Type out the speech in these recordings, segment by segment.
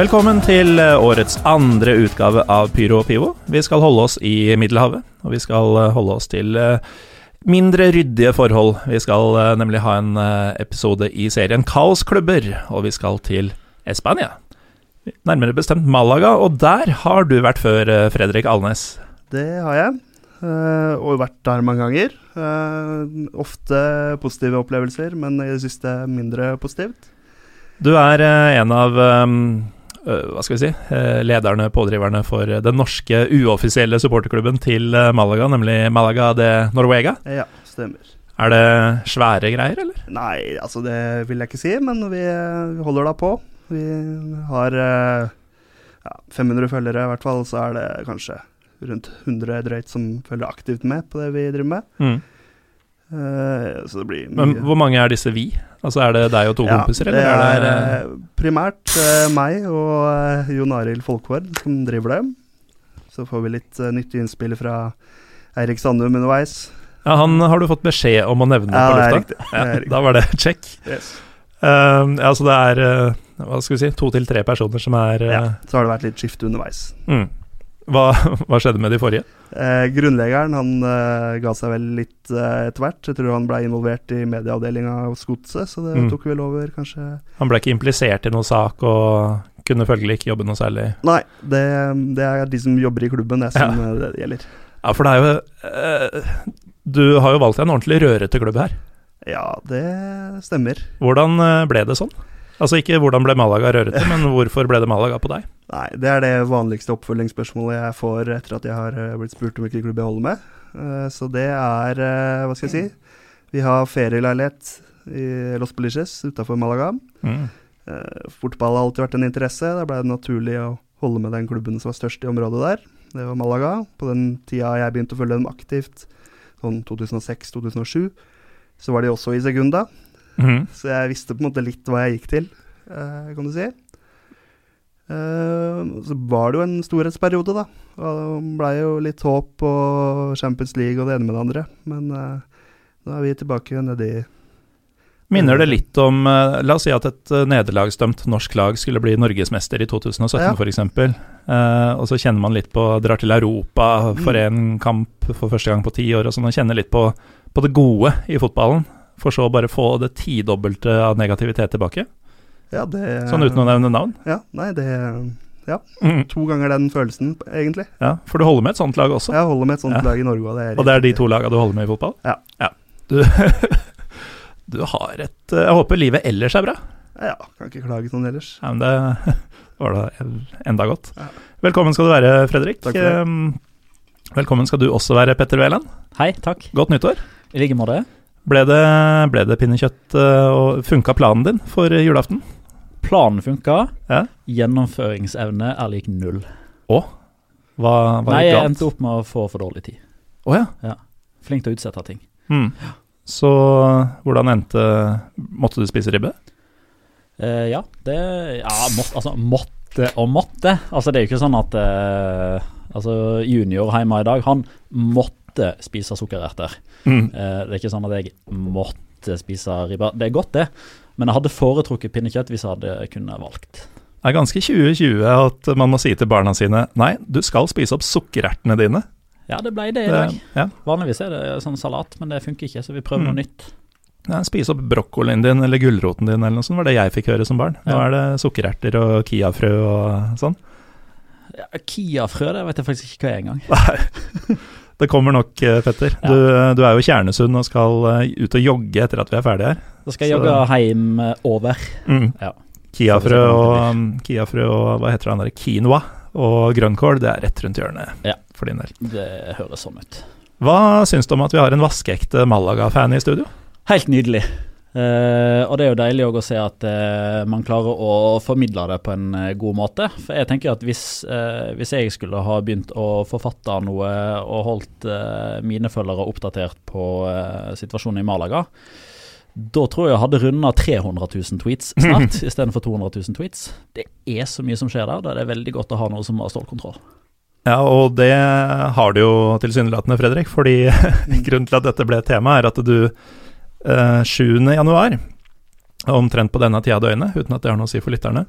Velkommen til eh, årets andre utgave av Pyro og Pivo. Vi skal holde oss i Middelhavet, og vi skal eh, holde oss til eh, mindre ryddige forhold. Vi skal nemlig ha en episode i serien Kaosklubber, og vi skal til Spania. Nærmere bestemt Malaga, og der har du vært før, Fredrik Alnes. Det har jeg, og vært der mange ganger. Ofte positive opplevelser, men i det siste mindre positivt. Du er en av hva skal vi si, eh, lederne, pådriverne for eh, den norske uoffisielle supporterklubben til eh, Malaga, nemlig Malaga de Norvega. Ja, stemmer. Er det svære greier, eller? Nei, altså det vil jeg ikke si, men vi, vi holder da på. Vi har eh, ja, 500 følgere i hvert fall, så er det kanskje rundt 100 drøyt som følger aktivt med på det vi driver med. Eh, så det blir mye. Men hvor mange er disse vi? Altså Er det deg og to kompiser, det er, er det eh, primært eh, meg og eh, Jon Arild Folkvord som driver det. Så får vi litt eh, nyttige innspill fra Eirik Sandum underveis. Ja, han har du fått beskjed om å nevne Ja, på lufta? Ja, da var det check. Yes. Uh, ja, så det er eh, hva skal vi si, to til tre personer som er eh, Ja, så har det vært litt skifte underveis. mm. Hva, hva skjedde med de forrige? Eh, grunnleggeren han eh, ga seg vel litt eh, etter hvert. Jeg tror han ble involvert i medieavdelinga hos Godset, så det Mm. tok vel over kanskje Han ble ikke implisert i noen sak og kunne følgelig ikke jobbe noe særlig Nei, det, det er de som jobber i klubben, det som ja. det gjelder. Ja, for det er jo eh, Du har jo valgt en ordentlig rørete klubb her. Ja, det stemmer. Hvordan eh, ble det sånn? Altså ikke hvordan ble Malaga rørete, men hvorfor ble det Malaga på deg? Nei, det er det vanligste oppfølgingsspørsmålet jeg får etter at jeg har eh, blitt spurt om hvilken klubb jeg holder med. Eh, så det er eh, Hva skal jeg si? Vi har ferieleilighet i Los Beliches utafor Malaga. Mm. Fotball har alltid vært en interesse. Da ble det naturlig å holde med den klubben som var størst i området der. Det var Malaga. På den tida jeg begynte å følge dem aktivt, sånn 2006-2007, så var de også i Segunda. Mhm. Så jeg visste på en måte litt hva jeg gikk til, eh, kan du si. Eh, så var det jo en storhetsperiode, da. Og det blei jo litt håp og Champions League og det ene med det andre. Men eh, nå er vi tilbake nedi Minner det litt om La oss si at et nederlagsdømt norsk lag skulle bli norgesmester i 2017 Ja. f.eks. Uh, og så kjenner man litt på Drar til Europa for en kamp for første gang på ti år og sånn, og kjenner litt på, på det gode i fotballen. For så å bare få det tidobbelte av negativitet tilbake. Ja, det Sånn uten å nevne navn. Ja, nei, det Mm. To ganger den følelsen, egentlig. Ja, For du holder med et sånt lag også? Jeg holder med et sånt Ja. lag i Norge, og det er Og det er de to lagene du holder med i fotball? Ja. Du, du har et Jeg håper livet ellers er bra. Ja, kan ikke klage sånn ellers. Ja, men det var da enda godt. Ja. Velkommen skal du være, Fredrik. Takk for det. Velkommen skal du også være, Petter Wæland. Hei, takk. Godt nyttår. I like måte. Ble det, ble det pinnekjøtt, uh, og funka planen din for julaften? Planen funka. Ja. Gjennomføringsevne er lik null. Å? Hva hva Nei, jeg endte opp med å få for dårlig tid. Å ja. Flink til å utsette ting. Mm. Så hvordan endte Måtte du spise ribbe? Uh, ja, det Ja, måtte, altså måtte og måtte. Altså, det er jo ikke sånn at uh, Altså, junior hjemme i dag, han måtte spise sukkererter. Mm. Eh, det er ikke sånn at jeg måtte spise ribba. Det er godt, det, men jeg hadde foretrukket pinnekjøtt hvis jeg hadde kunne valgt. Det er ganske 2020 at man må si til barna sine Nei, du skal spise opp sukkerertene dine. Ja, det ble det i Det- dag. ja. Vanligvis er det sånn salat, men det funker ikke, så vi prøver Mm. noe nytt. Ja, spise opp brokkolien din eller gulroten din eller noe sånt, var det jeg fikk høre som barn. Nå Ja. er det sukkererter og kiafrø og sånn. Ja, Kia-frø, det vet jeg faktisk ikke hva er engang. Det kommer nok, eh, Petter. Ja. Du, du er jo kjernesund og skal eh, ut og jogge etter at vi er ferdige her. Da skal jeg jogge hjem eh, over. Mm. Ja. Kiafrø og, Kiafrø og hva heter det andre, quinoa og grønnkål, det er rett rundt hjørnet Ja. for din del. Det høres sånn ut. Hva syns du om at vi har en vaskeekte Malaga-fan i studio? Helt nydelig. Eh, og det er jo deilig å se at uh, man klarer å formidle det på en uh, god måte. For jeg tenker at hvis, hvis jeg skulle ha begynt å forfatte noe og holdt mine følgere oppdatert på situasjonen i Malaga, da tror jeg jeg hadde runda 300 000 tweets snart, istedenfor 200 000 tweets. Det er så mye som skjer der. Da er det veldig godt å ha noe som har stålkontroll. Ja, og det har du jo tilsynelatende, Fredrik. Fordi grunnen til at dette ble et tema, er at du eh, 7. januar, omtrent på denne tida av døgnet, uten at det har noe å si for lytterne,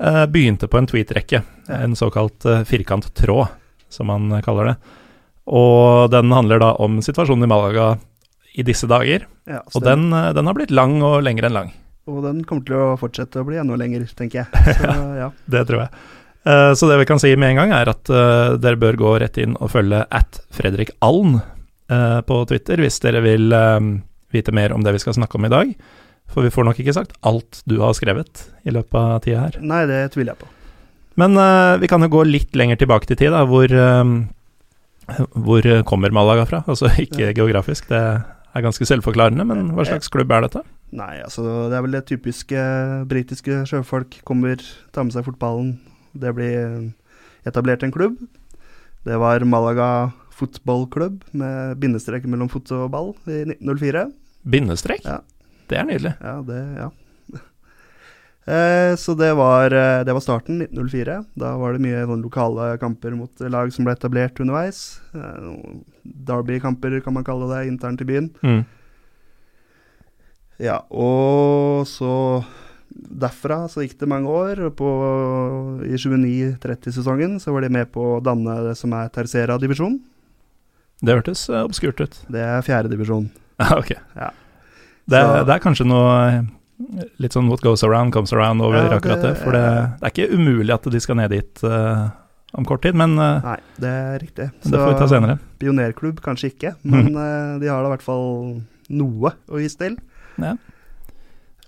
eh, begynte på en tweet-rekke. En såkalt uh, firkanttråd, som man eh, kaller det. Og den handler da om situasjonen i Malaga i disse dager. Ja, Og den, eh, den har blitt lang og lengre enn lang. og den kommer til å fortsette å bli enda lenger, tenker jeg. Så ja. Det tror jeg. Eh, Så det vi kan si med en gang, er at eh, dere bør gå rett inn og følge at Fredrik Aln eh, på Twitter hvis dere vil eh, vite mer om det vi skal snakke om i dag. For vi får nok ikke sagt alt du har skrevet i løpet av tida her. Nei, det tviler jeg på. Men uh, vi kan jo gå litt lenger tilbake til tid, da, hvor, uh, hvor kommer Malaga fra? Altså ikke geografisk, det er ganske selvforklarende, men hva slags klubb er dette? Nei, altså det er vel det typiske britiske sjøfolk. Kommer, tar med seg fotballen. Det blir etablert en klubb. Det var Malaga fotballklubb med bindestrek mellom fot og ball i 1904. Bindestrek? Ja. Det er nydelig. Ja, det, ja. Eh, så det var, eh, det var starten, 1904. Da var det mye sånn lokale kamper mot lag som ble etablert underveis. Eh, Derby-kamper, kan man kalle det, internt i byen. Mm. Ja, og så derfra så gikk det mange år. På, I 29-30-sesongen så var de med på å danne det som er Tercera-divisjon. Det hørtes eh, obskurt ut. Det er fjerdedivisjon. Ok. Ja. Det, Så- det er kanskje noe litt sånn what goes around comes around over Ja, akkurat det. For det, det er ikke umulig at de skal ned dit uh, om kort tid, men uh, Nei, det er riktig. det får vi ta senere. Pionerklubb kanskje ikke, men eh, de har da i hvert fall noe å gi til. Ja.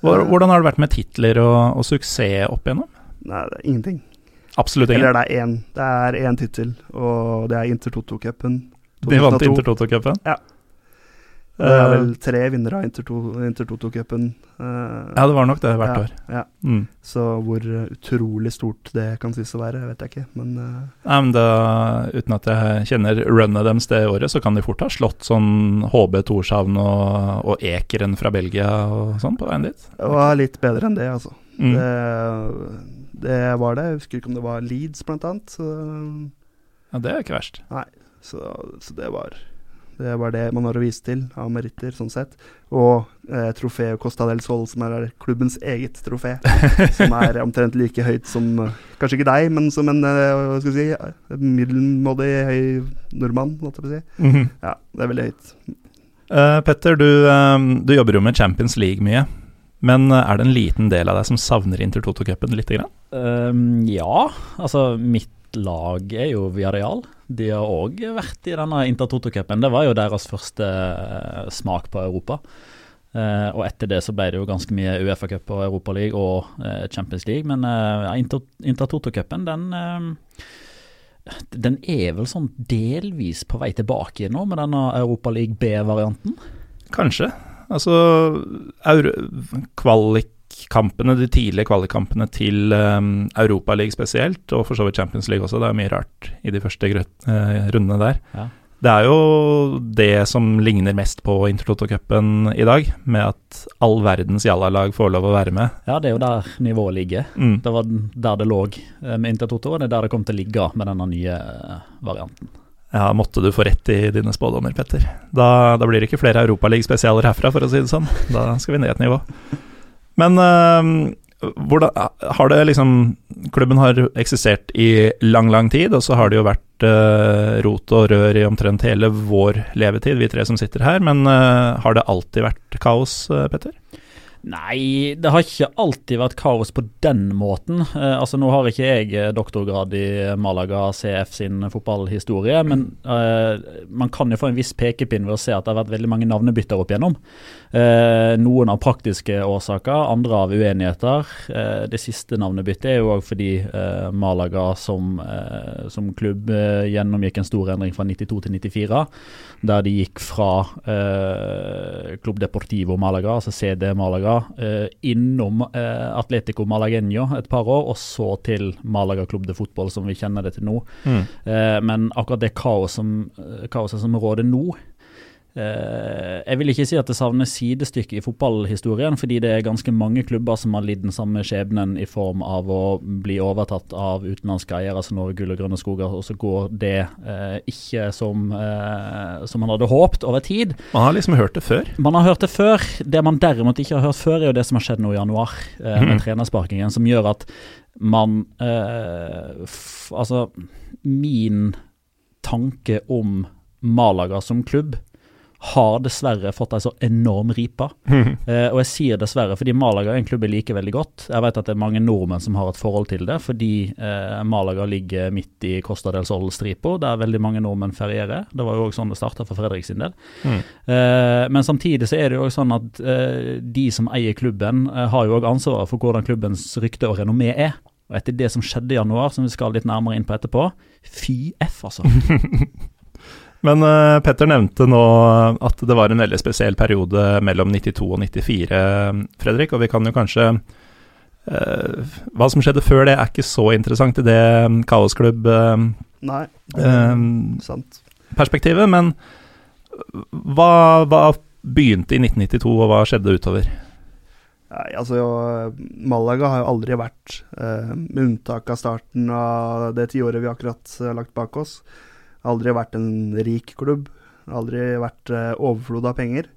Hvordan har det vært med titler og, og suksess opp igjennom? Nei, det er ingenting. Absolutt ingen. Eller det er én. Det er én tittel, og det er Inter Toto-cupen. De vant 2002. Inter Toto-cupen. Ja. Det er Eh, vel tre vinnere av Inter To- Inter Toto-cupen. eh, ja, det var nok det hvert år. Ja. Mm. Så hvor utrolig stort det kan sies å være, vet jeg ikke. Men eh, Nei, men da, uten at jeg kjenner runnet deres det året, så kan de fort ha slått sånn HB Torshavn og, og Ekeren fra Belgia og sånn på veien dit. det var litt bedre enn det, altså. Mm. Det, det var det. Jeg husker ikke om det var Leeds, blant annet. Så, Ja, det er ikke verst. så, så det var det var det man har å vise til av meritter, sånn sett. Og eh, trofeet Costa del Sol, som er klubbens eget trofé. som er omtrent like høyt som eh, Kanskje ikke deg, men som en eh, hva skal jeg si, eh, middelmådig høy nordmann, holdt jeg på å si. Mhm. Ja, det er veldig høyt. Uh, Petter, du, um, du jobber jo med Champions League mye. Men er det en liten del av deg som savner Inter Toto-cupen lite grann? Um, ja, altså mitt lag er jo Villarreal. De har òg vært i denne Inter Toto-cupen. Det var jo deres første eh, smak på Europa. Uh, og etter det så ble det jo ganske mye Uefa-cup og Europaliga og uh, Champions League. Men eh, ja, Inter, Inter Toto-cupen, den uh, den er vel sånn delvis på vei tilbake nå, med denne Europaliga B-varianten? Kanskje. Altså Euro- Kvalikkampene, de tidlige kvalikkampene til um, Europaligaen spesielt, og for så vidt Champions League også, det er mye rart i de første eh, rundene der. Ja. Det er jo det som ligner mest på Intertoto-cupen i dag, med at all verdens jallalag får lov å være med. Ja, det er jo der nivået ligger. Mm. Det var der det lå eh, med Intertoto, og det er der det kom til å ligge med denne nye eh, varianten. Ja, måtte du få rett i dine spådommer, Petter. Da, da blir det ikke flere Europaliga-spesialer herfra, for å si det sånn. Da skal vi ned et nivå. Men øhm, hvordan Har det liksom Klubben har eksistert i lang, lang tid, og så har det jo vært uh, rot og rør i omtrent hele vår levetid, vi tre som sitter her. Men uh, har det alltid vært kaos, Petter? Nei, det har ikke alltid vært kaos på den måten. Eh, altså Nå har ikke jeg eh, doktorgrad i Malaga CF sin fotballhistorie, men eh, man kan jo få en viss pekepinn ved å se at det har vært veldig mange navnebytter opp igjennom. Eh, noen av praktiske årsaker, andre av uenigheter. Eh, det siste navnebyttet er jo òg fordi eh, Malaga som, som klubb gjennomgikk en stor endring fra 92 til 94, der de gikk fra Club Deportivo Malaga, altså CD Malaga, eh, innom eh, Atletico Malagueño et par år, og så til Malaga Club de Fotball, som vi kjenner det til nå. Mm. Eh, men akkurat det kaoset som, eh, kaoset som råder nå, jeg vil ikke si at det savner sidestykke i fotballhistorien, fordi det er ganske mange klubber som har lidd den samme skjebnen i form av å bli overtatt av utenlandske eiere som Norge Gull og Grønne Skoger, og så går det eh, ikke som, eh, som man hadde håpt over tid. Man har liksom hørt det før? Man har hørt det før. Det man derimot ikke har hørt før, er jo det som har skjedd nå i januar, eh, med mm. trenersparkingen, som gjør at man eh, Altså, min tanke om Malaga som klubb har dessverre fått ei så enorm ripe. Mm. Eh, og jeg sier dessverre fordi Malaga er en klubb jeg liker veldig godt. Jeg vet at det er mange nordmenn som har et forhold til det, fordi eh, Malaga ligger midt i Costa del Sol-stripa, der veldig mange nordmenn ferierer. Det var jo òg sånn det starta for Fredrik sin del. Mm. Eh, men samtidig så er det jo òg sånn at eh, de som eier klubben, eh, har jo òg ansvaret for hvordan klubbens rykte og renommé er. Og etter det som skjedde i januar, som vi skal litt nærmere inn på etterpå, fy f, altså. Men uh, Petter nevnte nå at det var en veldig spesiell periode mellom 92 og 94, Fredrik. Og vi kan jo kanskje uh, Hva som skjedde før det, er ikke så interessant i det um, kaosklubb uh, Nei, sant. perspektivet. Men hva, hva, begynte i 1992, og hva skjedde utover? Nei, altså Malaga har jo aldri vært, med unntak av starten av det tiåret vi akkurat har lagt bak oss, Aldri vært en rik klubb. Aldri vært uh, overflod av penger.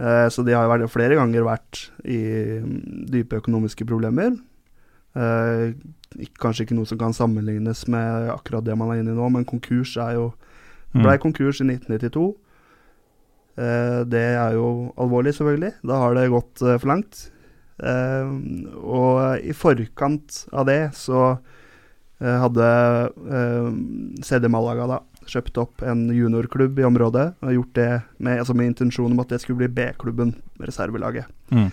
Uh, så de har jo flere ganger vært i um, dype økonomiske problemer. Uh, kanskje ikke noe som kan sammenlignes med akkurat det man er inne i nå, men konkurs er jo mm. Blei konkurs i 1992. det er jo alvorlig, selvfølgelig. Da har det gått for langt. og i forkant av det så Eh, hadde eh, CD Malaga da kjøpt opp en juniorklubb i området og gjort det med, altså med intensjon om at det skulle bli B-klubben, reservelaget. Mm.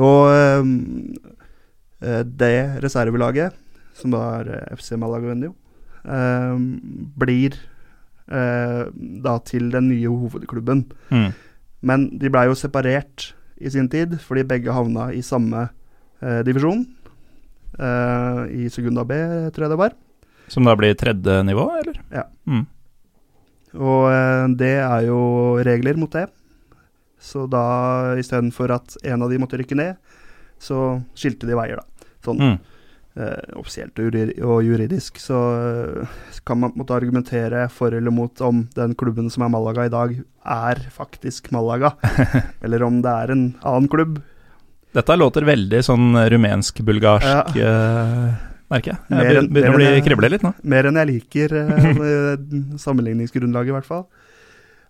Og eh, det reservelaget, som da er FC Malaga Vendio, blir da til den nye hovedklubben. Mm. Men de blei jo separert i sin tid, fordi begge havna i samme divisjon. Uh, I Segunda B, tror jeg det var. Som da blir tredje nivå, eller? Ja. Mm. Og uh, det er jo regler mot det. Så da istedenfor at en av de måtte rykke ned, så skilte de veier, da. Sånn mm. uh, offisielt og juridisk. Så kan man måtte argumentere for eller mot om den klubben som er Malaga i dag, er faktisk Malaga. eller om det er en annen klubb dette låter veldig sånn rumensk-bulgarsk, ja. uh, merker jeg. Jeg begynner å bli krible litt nå. Mer enn jeg liker uh, sammenligningsgrunnlaget, i hvert fall.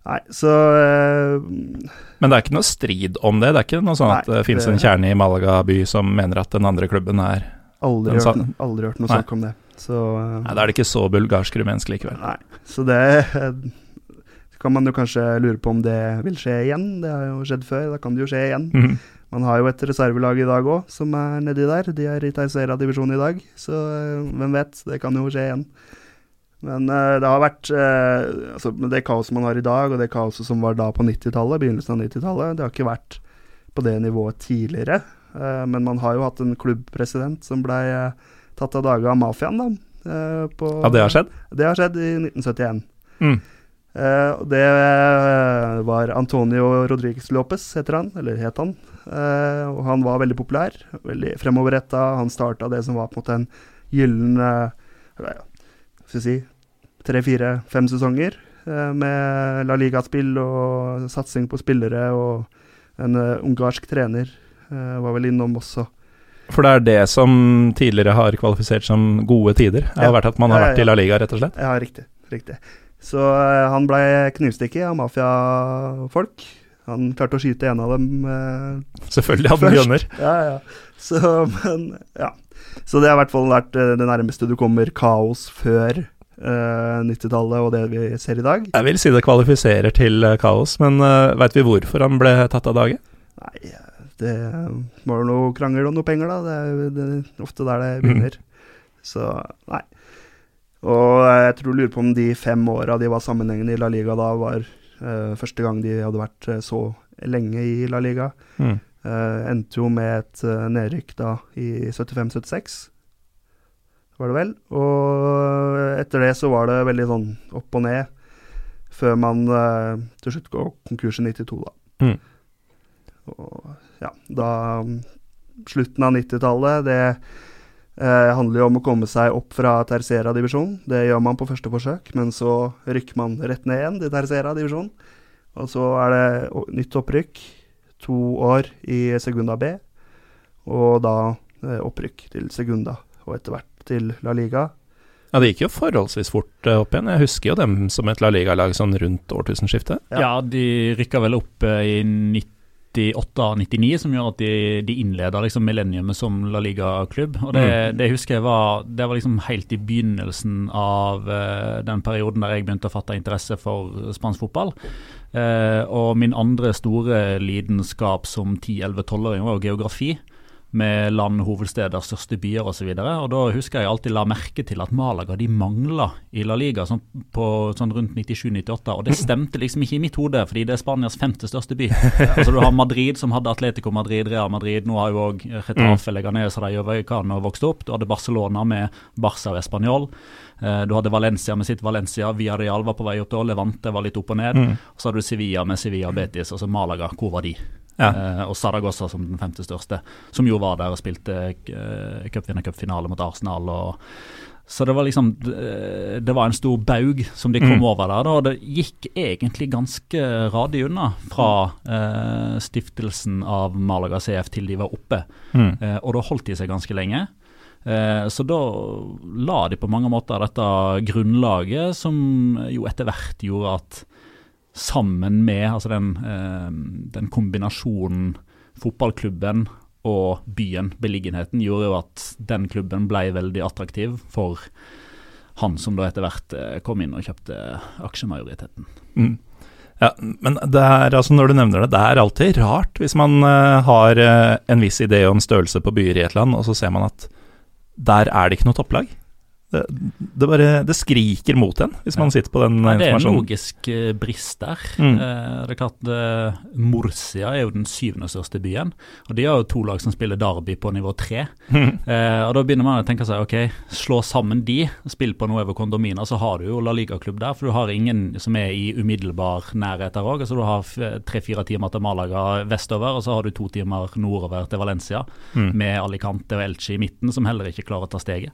Nei, så uh, Men det er ikke noe strid om det? Det er ikke noe sånn nei, at det, det finnes en kjerne i Malaga by som mener at den andre klubben er Aldri, hørt, aldri hørt noe snakk om det. Så, nei, Da er det ikke så bulgarsk-rumensk likevel. Nei, så det kan man jo kanskje lure på om det vil skje igjen. Det har jo skjedd før, da kan det jo skje igjen. Mm -hmm. Man har jo et reservelag i dag òg, som er nedi der. De er i Tercera-divisjonen i dag, så uh, hvem vet, det kan jo skje igjen. Men uh, det har vært uh, altså, Det kaoset man har i dag, og det kaoset som var da på 90-tallet, begynnelsen av 90-tallet, det har ikke vært på det nivået tidligere. men man har jo hatt en klubbpresident som blei tatt av dage av mafiaen, da. På, ja, det har skjedd? Det har skjedd i 1971. Mm. Uh, det uh, var Antonio Rodriguez Lopez, heter han, eller het han. Uh, og han var veldig populær, veldig fremoverretta. Han starta det som var på en måte en gyllen uh, Skal vi si tre, fire, fem sesonger med La Liga-spill og satsing på spillere. Og en ungarsk trener var vel innom også. For det er det som tidligere har kvalifisert som gode tider? Det har vært at man har vært i La Liga, rett og slett? Ja, riktig. riktig. Så han ble knivstukket av mafiafolk. Han klarte å skyte en av dem. Eh, Selvfølgelig hadde han gunner. ja, ja. Så, men, ja. Så det har i hvert fall vært eh, det nærmeste du kommer kaos før eh, 90-tallet og det vi ser i dag. Jeg vil si det kvalifiserer til eh, kaos, men uh, veit vi hvorfor han ble tatt av dage? Nei, det var noe krangel og noe penger, da. Det er det er ofte der det begynner. Så nei. Og jeg tror lurer på om de fem åra de var sammenhengende i La Liga da, var eh, første gang de hadde vært eh, så lenge i La Liga. Mm. Eh, endte jo med et nedrykk da i 75-76, var det vel. Og etter det så var det veldig sånn opp og ned, før man eh, til slutt går konkurs i 92, da. Mm. Og ja, da Slutten av 90-tallet, det eh, handler jo om å komme seg opp fra tercera divisjon. Det gjør man på første forsøk, men så rykker man rett ned igjen til tercera divisjon. Og så er det nytt opprykk. To år i Segunda B, og da eh, opprykk til Segunda, og etter hvert til La Liga. Ja, Det gikk jo forholdsvis fort eh, opp igjen. Jeg husker jo dem som et La Liga-lag sånn rundt årtusenskiftet. Ja. Ja, de rykka vel opp eh, i 98-99, som gjør at de, de innleder liksom millenniumet som La Liga-klubb. Og det, Mm. det husker jeg var Det var liksom helt i begynnelsen av uh, den perioden der jeg begynte å fatte interesse for spansk fotball. Uh, og min andre store lidenskap som 10-11-12-åring var jo geografi. Med land, hovedsteder, største byer osv. Da husker jeg alltid la merke til at Malaga de mangla i La Liga sånn på sånn rundt 97-98. Og det stemte liksom ikke i mitt hode, fordi det er Spanias femte største by. Altså Du har Madrid, som hadde Atletico Madrid, Real Madrid. Nå har jo òg Retafe, Leganes og de Vallecano vokst opp. Du hadde Barcelona med Barca og Español. Eh, Du hadde Valencia med sitt Valencia. Villarreal var på vei opp da. Levante var litt opp og ned. Mm. Og så hadde du Sevilla med Sevilla Betis. Altså Malaga, hvor var de? Ja. Eh, og Saragossa som den femte største, som jo var der og spilte uh, cupvinnercupfinale mot Arsenal. Og, så det var liksom eh, Det var en stor baug som de kom Mm. over der. Da, og det gikk egentlig ganske radig unna fra eh, stiftelsen av Malaga CF til de var oppe. Mm. Eh, og da holdt de seg ganske lenge. Eh, så da la de på mange måter dette grunnlaget, som jo etter hvert gjorde at sammen med altså den, eh, den kombinasjonen fotballklubben og byen, beliggenheten, gjorde jo at den klubben ble veldig attraktiv for han som da etter hvert eh, kom inn og kjøpte aksjemajoriteten. Mm. Ja, men det er, altså når du nevner det, det er alltid rart hvis man eh, har en viss idé om størrelse på byer i et land, og så ser man at der er det ikke noe topplag. Det, det bare Det skriker mot en, hvis man sitter på den Nei, det er en logisk eh, brist der. Mm. Eh, det er klart eh, Murcia er jo den syvende største byen, og de har jo to lag som spiller derby på nivå tre. Eh, og Da begynner man å tenke seg ok, slå sammen de, spill på Nuevo Condomina, så har du jo La Liga-klubb der. For du har ingen som er i umiddelbar nærhet der òg. Altså, du har tre-fire timer til Malaga vestover, og så har du to timer nordover til Valencia, Mm. med Alicante og Elche i midten, som heller ikke klarer å ta steget.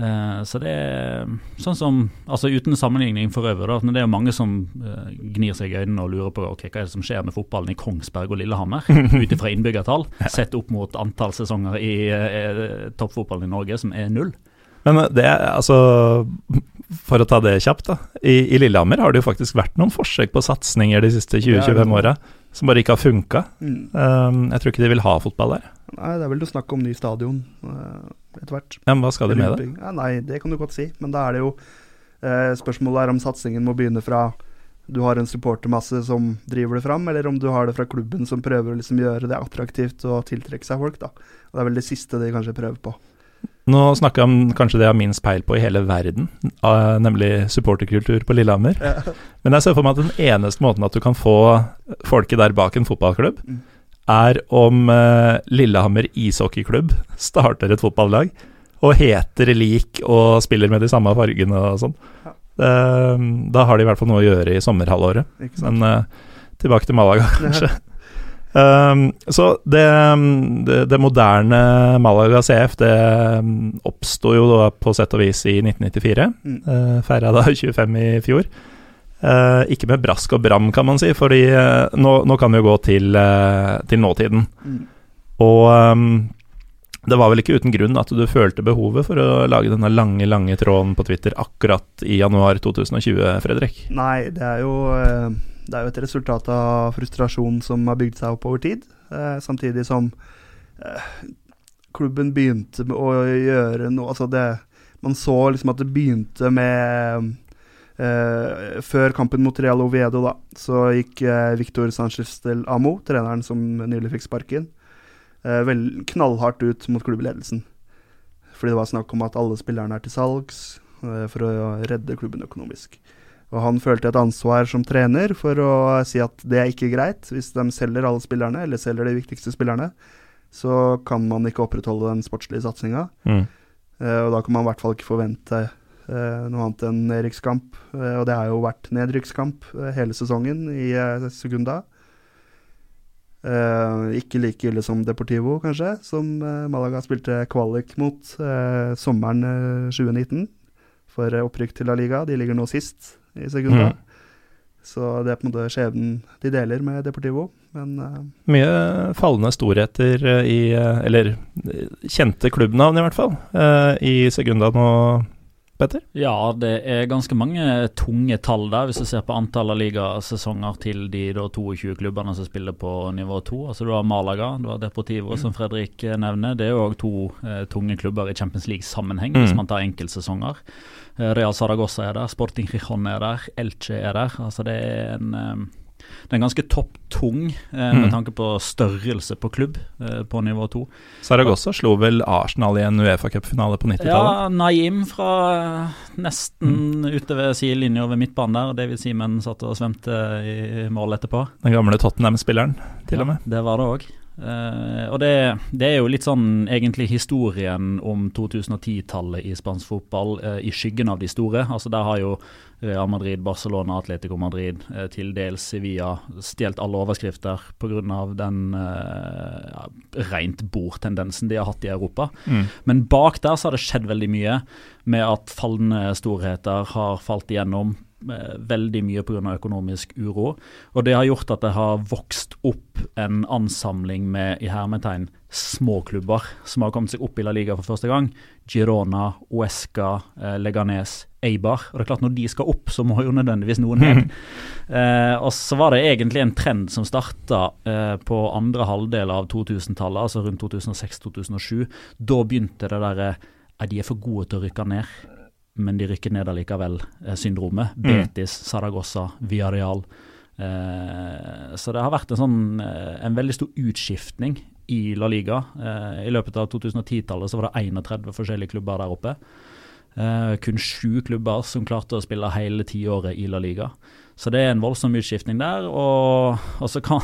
Eh, så det er sånn som Altså uten sammenligning for øvrig, da, men det er jo mange som eh, gnir seg i øynene og lurer på ok, hva er det som skjer med fotballen i Kongsberg og Lillehammer, ut ifra innbyggertall, sett opp mot antall sesonger i eh, toppfotballen i Norge, som er null. Men det er altså For å ta det kjapt, da. I, I Lillehammer har det jo faktisk vært noen forsøk på satsinger de siste Det er det. 20-25 åra som bare ikke har funka. Mm. Um, jeg tror ikke de vil ha fotball der. Nei, det er vel snakk om ny stadion etter hvert. Ja, men hva skal de med det? Ja, nei, det kan du godt si. Men da er det jo eh, Spørsmålet er om satsingen må begynne fra du har en supportermasse som driver det fram, eller om du har det fra klubben som prøver å liksom gjøre det attraktivt og tiltrekke seg folk. da. Og Det er vel det siste de kanskje prøver på. Nå snakker jeg om kanskje det jeg har minst peil på i hele verden, nemlig supporterkultur på Lillehammer. Men jeg ser for meg at den eneste måten at du kan få folket der bak en fotballklubb, Mm. Er om uh, Lillehammer ishockeyklubb starter et fotballag og heter lik og spiller med de samme fargene og sånn. Ja. Eh, da har de i hvert fall noe å gjøre i sommerhalvåret. Men eh, tilbake til Malaga, kanskje. Um, så det, det, det moderne Malaga CF det um, oppsto jo da på sett og vis i 1994. Mm. Uh, Feira da 25 i fjor. Eh, ikke med brask og bram, kan man si, fordi eh, nå, nå kan vi jo gå til, eh, til nåtiden. Mm. Og um, det var vel ikke uten grunn at du følte behovet for å lage denne lange, lange tråden på Twitter akkurat i januar 2020, Fredrik? Nei, det er jo det er jo et resultat av frustrasjon som har bygd seg opp over tid. Samtidig som klubben begynte med å gjøre noe Altså det Man så liksom at det begynte med eh, Før kampen mot Real Oviedo, da, så gikk eh, Victor Sanchez del Amo, treneren som nylig fikk sparken, eh, vel, knallhardt ut mot klubbledelsen. Fordi det var snakk om at alle spillerne er til salgs eh, for å redde klubben økonomisk. Og han følte et ansvar som trener for å si at det er ikke greit. Hvis de selger alle spillerne, eller selger de viktigste spillerne, så kan man ikke opprettholde den sportslige satsinga. Mm. Eh, og da kan man i hvert fall ikke forvente noe annet enn nedrykkskamp. Eh, og det har jo vært nedrykkskamp eh, hele sesongen i eh, Segunda. Eh, ikke like ille som Deportivo, kanskje, som eh, Malaga spilte kvalik mot eh, sommeren eh, 2019 for eh, opprykk til La Liga. De ligger nå sist i Segunda. Mm. Så det er på en måte skjebnen de deler med Deportivo. Men uh, Mye fallende storheter eh, i eh, Eller eh, kjente klubbnavn, i hvert fall, uh, i Segunda nå, Petter? Ja, det er ganske mange tunge tall der, hvis du ser på antall av ligasesonger til de da 22 klubbene som spiller på nivå 2. Altså Du har Malaga, du har Deportivo, som Fredrik eh, nevner. Det er jo òg to eh, tunge klubber i Champions League-sammenheng, hvis Mm. man tar enkeltsesonger. Eh, Real Saragossa er der, Sporting Rijon er der, Elche er der. Altså Det er en eh, det er ganske topptung eh, med Mm. tanke på størrelse på klubb eh, på nivå 2. Saragossa slo vel Arsenal i en Uefa-cupfinale på 90-tallet? Ja, Naim fra eh, nesten ute ved sidelinja ved midtbanen der. David Simen satt og svømte i mål etterpå. Den gamle Tottenham-spilleren, til og med. Det var det òg. Og det, det er jo litt sånn egentlig historien om 2010-tallet i spansk fotball uh, i skyggen av de store. Altså Der har jo Real Madrid, Barcelona, Atletico Madrid, uh, til dels Sevilla stjålet alle overskrifter pga. den uh, ja, rent bordtendensen de har hatt i Europa. Mm. Men bak der så har det skjedd veldig mye med at fallende storheter har falt igjennom. Eh, Veldig mye pga. økonomisk uro. Og det har gjort at det har vokst opp en ansamling med i hermetegn små klubber som har kommet seg opp i La Liga for første gang. Girona, Uesca, eh, Leganes, Eibar. Og det er klart Når de skal opp, så må jo nødvendigvis noen ned. Eh, og så var det egentlig en trend som starta eh, på andre halvdel av 2000-tallet, altså rundt 2006-2007. Da begynte det derre eh, De er for gode til å rykke ned, men de rykker ned allikevel-syndromet. Mm. Betis, Saragossa, Villarreal. Eh, så det har vært en sånn eh, en veldig stor utskiftning i La Liga. Eh, I løpet av 2010-tallet så var det 31 forskjellige klubber der oppe. Eh, kun sju klubber som klarte å spille hele tiåret i La Liga. Så det er en voldsom utskiftning der. Og, og så kan,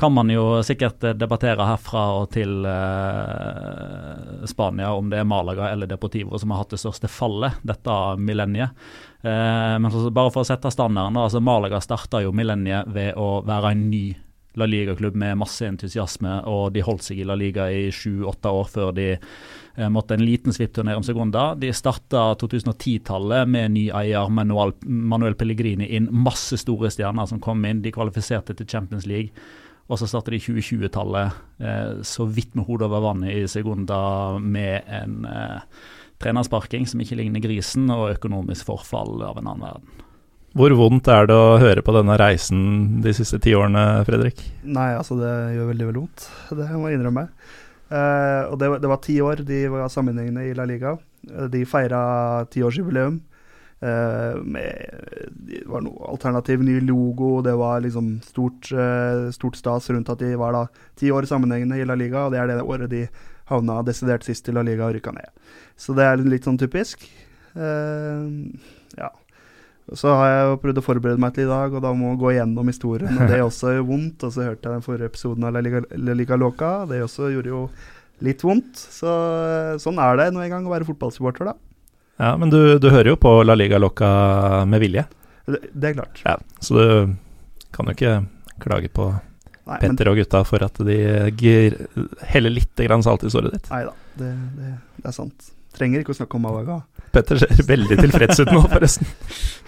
kan man jo sikkert eh, debattere herfra og til eh, Spania om det er Malaga eller Deportivo som har hatt det største fallet dette millenniet. Eh, men så, bare for å sette standarden, da, altså Malaga starta jo millenniet ved å være en ny La Liga-klubb med masse entusiasme, og de holdt seg i La Liga i sju-åtte år før de eh, måtte en liten svipptur om sekunder. De starta 2010-tallet med ny eier Manuel, Manuel Pellegrini inn. Masse store stjerner som kom inn. De kvalifiserte til Champions League. Og så starta de 2020-tallet eh, så vidt med hodet over vannet i Segunda med en eh, trenersparking som ikke ligner grisen, og økonomisk forfall av en annen verden. Hvor vondt er det å høre på denne reisen de siste ti årene, Fredrik? Nei, altså det gjør veldig veldig vondt. Det må jeg innrømme. Eh, og det, det var ti år de var sammenhengende i La Liga. Eh, De feira tiårsjubileum. Uh, med, det var noe alternativ ny logo, det var liksom stort, eh, stort stas rundt at de var da ti år sammenhengende i La Liga, og det er det året de havna desidert sist i La Liga og rykka ned. Så det er litt sånn typisk. Eh, ja. Så har jeg jo prøvd å forberede meg til i dag, og da må jeg gå gjennom historien. Og det også vondt. Og så hørte jeg den forrige episoden av La Liga, La Liga Loca. Det også gjorde jo litt vondt. Så sånn er det nå en gang å være fotballsupporter, da. Ja, men du, du hører jo på La Liga Loca med vilje, Det, det er klart. ja, så du kan jo ikke klage på Nei, Petter og gutta for at de heller litt grann salt i såret ditt. nei da, det, det, det er sant. Trenger ikke å snakke om Malaga. Petter ser veldig tilfreds ut nå, forresten.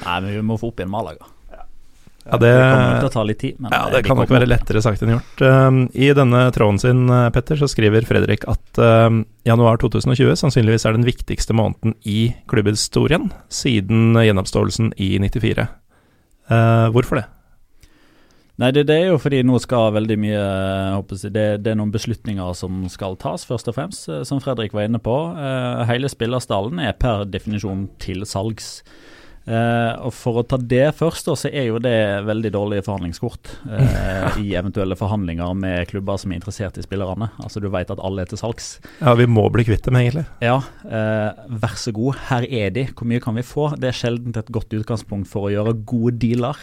Nei, men vi må få opp igjen Malaga. Ja, det, Det kommer nok til å ta litt tid. Men ja, det, det kan nok være lettere sagt enn gjort. Um, I denne tråden sin, uh, Petter, så skriver Fredrik at um, januar 2020 sannsynligvis er den viktigste måneden i klubbhistorien siden gjenoppståelsen i 94. Uh, hvorfor det? Nei, det, det, er jo fordi nå skal veldig mye jeg, det, det, er noen beslutninger som skal tas, først og fremst, eh, som Fredrik var inne på. Uh, hele spillerstallen er per definisjon til salgs. Og For å ta det først, så er jo det veldig dårlige forhandlingskort i eventuelle forhandlinger med klubber som er interessert i spillerne. Altså Du vet at alle er til salgs. Ja, vi må bli kvitt dem, egentlig. Ja, vær så god, her er de. Hvor mye kan vi få? Det er sjelden et godt utgangspunkt for å gjøre gode dealer.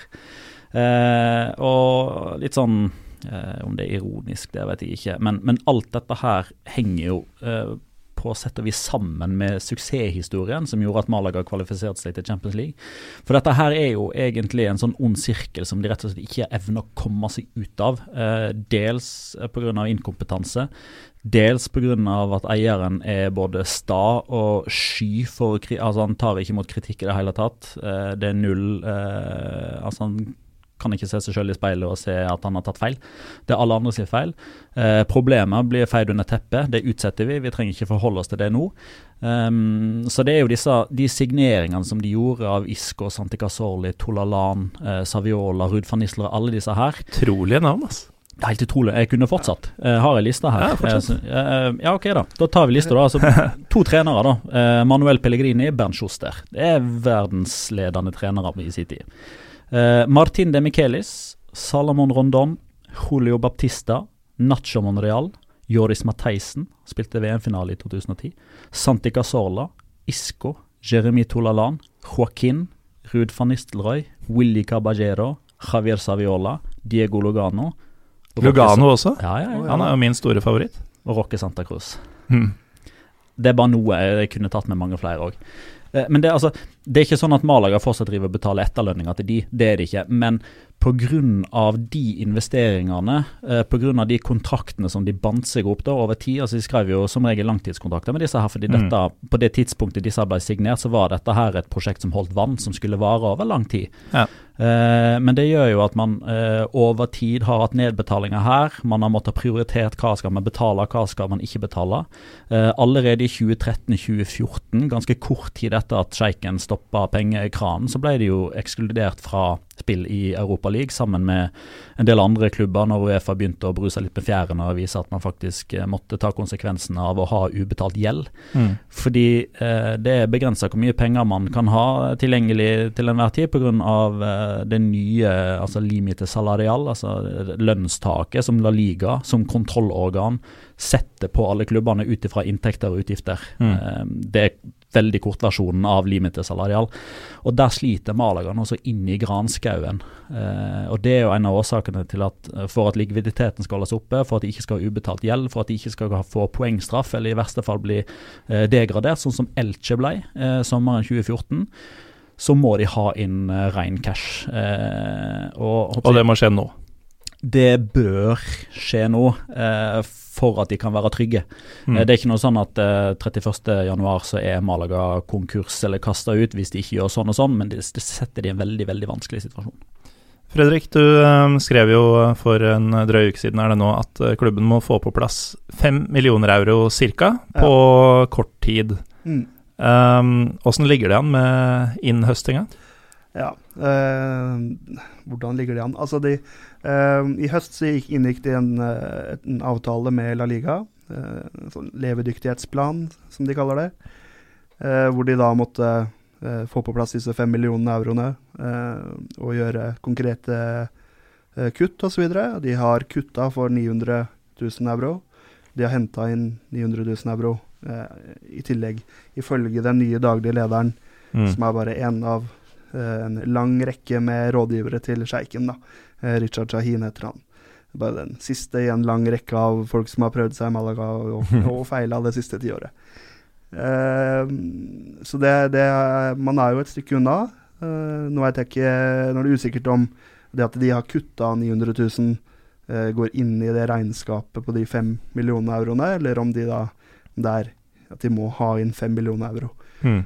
Eh, og litt sånn eh, Om det er ironisk, det vet jeg ikke. Men, men alt dette her henger jo eh, på sett og vis sammen med suksesshistorien som gjorde at Malaga kvalifiserte seg til Champions League. For dette her er jo egentlig en sånn ond sirkel som de rett og slett ikke evner å komme seg ut av. Eh, dels pga. inkompetanse, dels pga. at eieren er både sta og sky for Altså han tar ikke imot kritikk i det hele tatt. Eh, det er null eh, Altså han kan ikke se seg selv i speilet og se at han har tatt feil. Det er alle andre sier feil. Eh, problemet blir feid under teppet. Det utsetter vi. Vi trenger ikke forholde oss til det nå. Um, så det er jo disse, de signeringene som de gjorde av Isco, Santi Casorli, Tolalan, eh, Saviola, Ruud van Nistelrooy, alle disse her. Utrolige navn, altså. Det er helt utrolig. Jeg kunne fortsatt. Jeg har ei liste her. Ja, uh, ja, ok, da. Da tar vi lista, da. Altså, to trenere, da. Manuel Pellegrini, Bernt Schuster. Det er verdensledende trenere i sin tid. Uh, Martin de Michelis, Salomon Rondon, Julio Baptista, Nacho Monreal, Joris Matheisen, spilte VM-finale i 2010, Santi Casorla, Isco, Jeremy Tolalan, Joaquin, Ruud van Nistelrooy, Willy Caballero, Javier Saviola, Diego Lugano. Lugano også? Ja, ja, ja. Han er jo min store favoritt. Og Rocke Santa Cruz. Hmm. Det er bare noe jeg kunne tatt med mange flere òg. Eh, men det, altså, det, er ikke sånn at Malaga fortsatt driver og betaler etterlønninger til de, det er det ikke. Men pga. de investeringene, eh, pga. de kontraktene som de bandt seg opp da over tid altså De skrev jo som regel langtidskontrakter med disse her, fordi mm. dette, på det tidspunktet disse ble signert, så var dette her et prosjekt som holdt vann, som skulle vare over lang tid. Ja. Eh, men det gjør jo at man eh, over tid har hatt nedbetalinger her. Man har måttet prioritert hva skal man betale, hva skal man ikke betale. Eh, allerede i 2013-2014, ganske kort tid etter at sjeiken stoppa pengekranen, så ble de jo ekskludert fra spill i Europa League sammen med en del andre klubber, når Uefa begynte å bruse litt med fjærene og vise at man faktisk eh, måtte ta konsekvensene av å ha ubetalt gjeld. Mm. Fordi eh, det er begrensa hvor mye penger man kan ha tilgjengelig til enhver tid pga. Eh, det nye altså limite salarial, altså lønnstaket som La Liga, som kontrollorgan, setter på alle klubbene ut ifra inntekter og utgifter. Mm. Eh, det veldig kortversjonen av limite salarial. Og der sliter Malaga nå så inn i granskauen. Eh, og det er jo en av årsakene til at eh, for at likviditeten skal holdes oppe, for at de ikke skal ha ubetalt gjeld, for at de ikke skal få poengstraff, eller i verste fall bli eh, degradert, sånn som Elche ble eh, sommeren 2014 så må de ha inn uh, rein cash. Uh, og, og, det må skje nå? Det bør skje nå. eh, for at de kan være trygge. Mm. Det er ikke noe sånn at eh, 31.1 så er Malaga konkurs eller kasta ut hvis de ikke gjør sånn og sånn, men det, det setter de i en veldig, veldig vanskelig situasjon. Fredrik, du eh, skrev jo for en drøy uke siden er det nå at uh, klubben må få på plass 5 millioner euro ca. på ja. kort tid. Mm. Um, ligger det an med innhøstinga? Ja, eh, hvordan ligger det an? Altså, de I høst så gikk, inngikk de en, uh, en, avtale med La Liga, uh, en sånn levedyktighetsplan, som de kaller det. hvor de da måtte få på plass disse fem millionene euroene og gjøre konkrete kutt osv. De har kutta for 900 000 euro. De har henta inn 900 000 euro i tillegg, ifølge den nye daglige lederen, mm. som er bare én av en lang rekke med rådgivere til sjeiken. da. Eh, Richard Shahin heter han. Bare den siste i en lang rekke av folk som har prøvd seg i Malaga og, og feila det siste tiåret. Uh, så det, det, Man er jo et stykke unna. Uh, nå vet jeg ikke Nå er det usikkert om det at de har kutta 900 000 uh, går inn i det regnskapet på de fem millionene euroene, eller om de da der, er at de må ha inn fem millioner euro. Mm.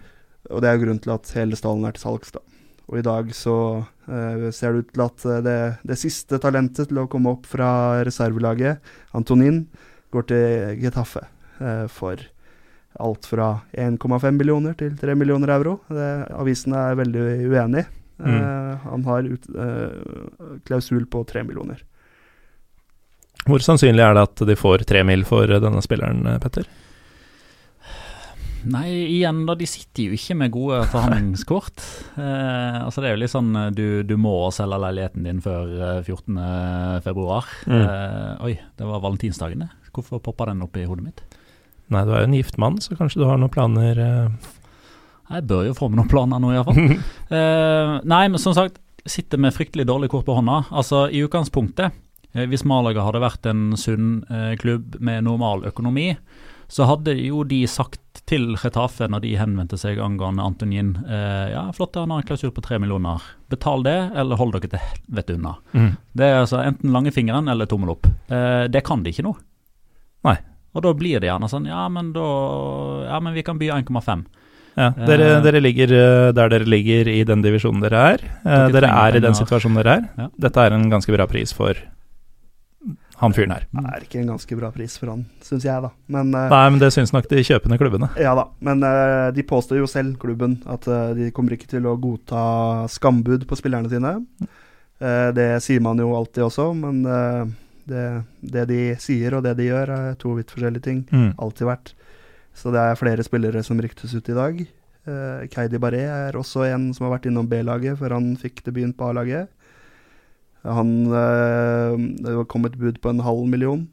Og det er grunnen til at hele stallen er til salgs, da. Og i dag så uh, ser det ut til at det, det, siste talentet til å komme opp fra reservelaget, Antonin, går til Getafe uh, for alt fra 1,5 millioner til 3 millioner euro. Det, avisen er veldig uenig. Eh, han har ut, eh, klausul på 3 millioner. Hvor sannsynlig er det at de får tre mil for denne spilleren, eh, Petter? Nei, igjen da, de sitter jo ikke med gode forhandlingskort. Eh, altså Det er jo litt sånn eh, du, du må selge leiligheten din før eh, 14.2. Mm. Eh, oi, det var valentinsdagen, det. Hvorfor poppa den opp i hodet mitt? Nei, du er jo en gift mann, så kanskje du har noen planer eh. Jeg bør jo få med noen planer nå, iallfall. eh, nei, men som sagt, sitter med fryktelig dårlig kort på hånda. Altså, i utgangspunktet, eh, hvis Malaga hadde vært en sunn eh, klubb med normal økonomi, så hadde jo de sagt til Retafe når de henvendte seg angående Antonin eh, Ja, flott, han har en klausul på tre millioner. Betal det, eller hold dere til helvete unna. Mm. Det er altså enten langfingeren eller tommel opp. Eh, det kan de ikke nå. Nei. Og da blir det gjerne sånn Ja, men da Ja, men vi kan by 1,5. Ja, dere, Eh. dere ligger eh, der dere ligger i den divisjonen dere er. Eh, Dere dere er i den situasjonen dere er. Ja. Dette er en ganske bra pris for han fyren her. Det er ikke en ganske bra pris for han, syns jeg, da. Men uh, Nei, men det syns nok de kjøpende klubbene. Ja da, men uh, de påstår jo selv, klubben, at uh, de kommer ikke til å godta skambud på spillerne sine. Det sier man jo alltid også, men det, det de sier og det de gjør, er to vidt forskjellige ting. Mm. Alltid vært. Så det er flere spillere som ryktes ut i dag. Keidi Barré er også en som har vært innom B-laget før han fikk debuten på A-laget. Han eh, Det kom et bud på en halv million.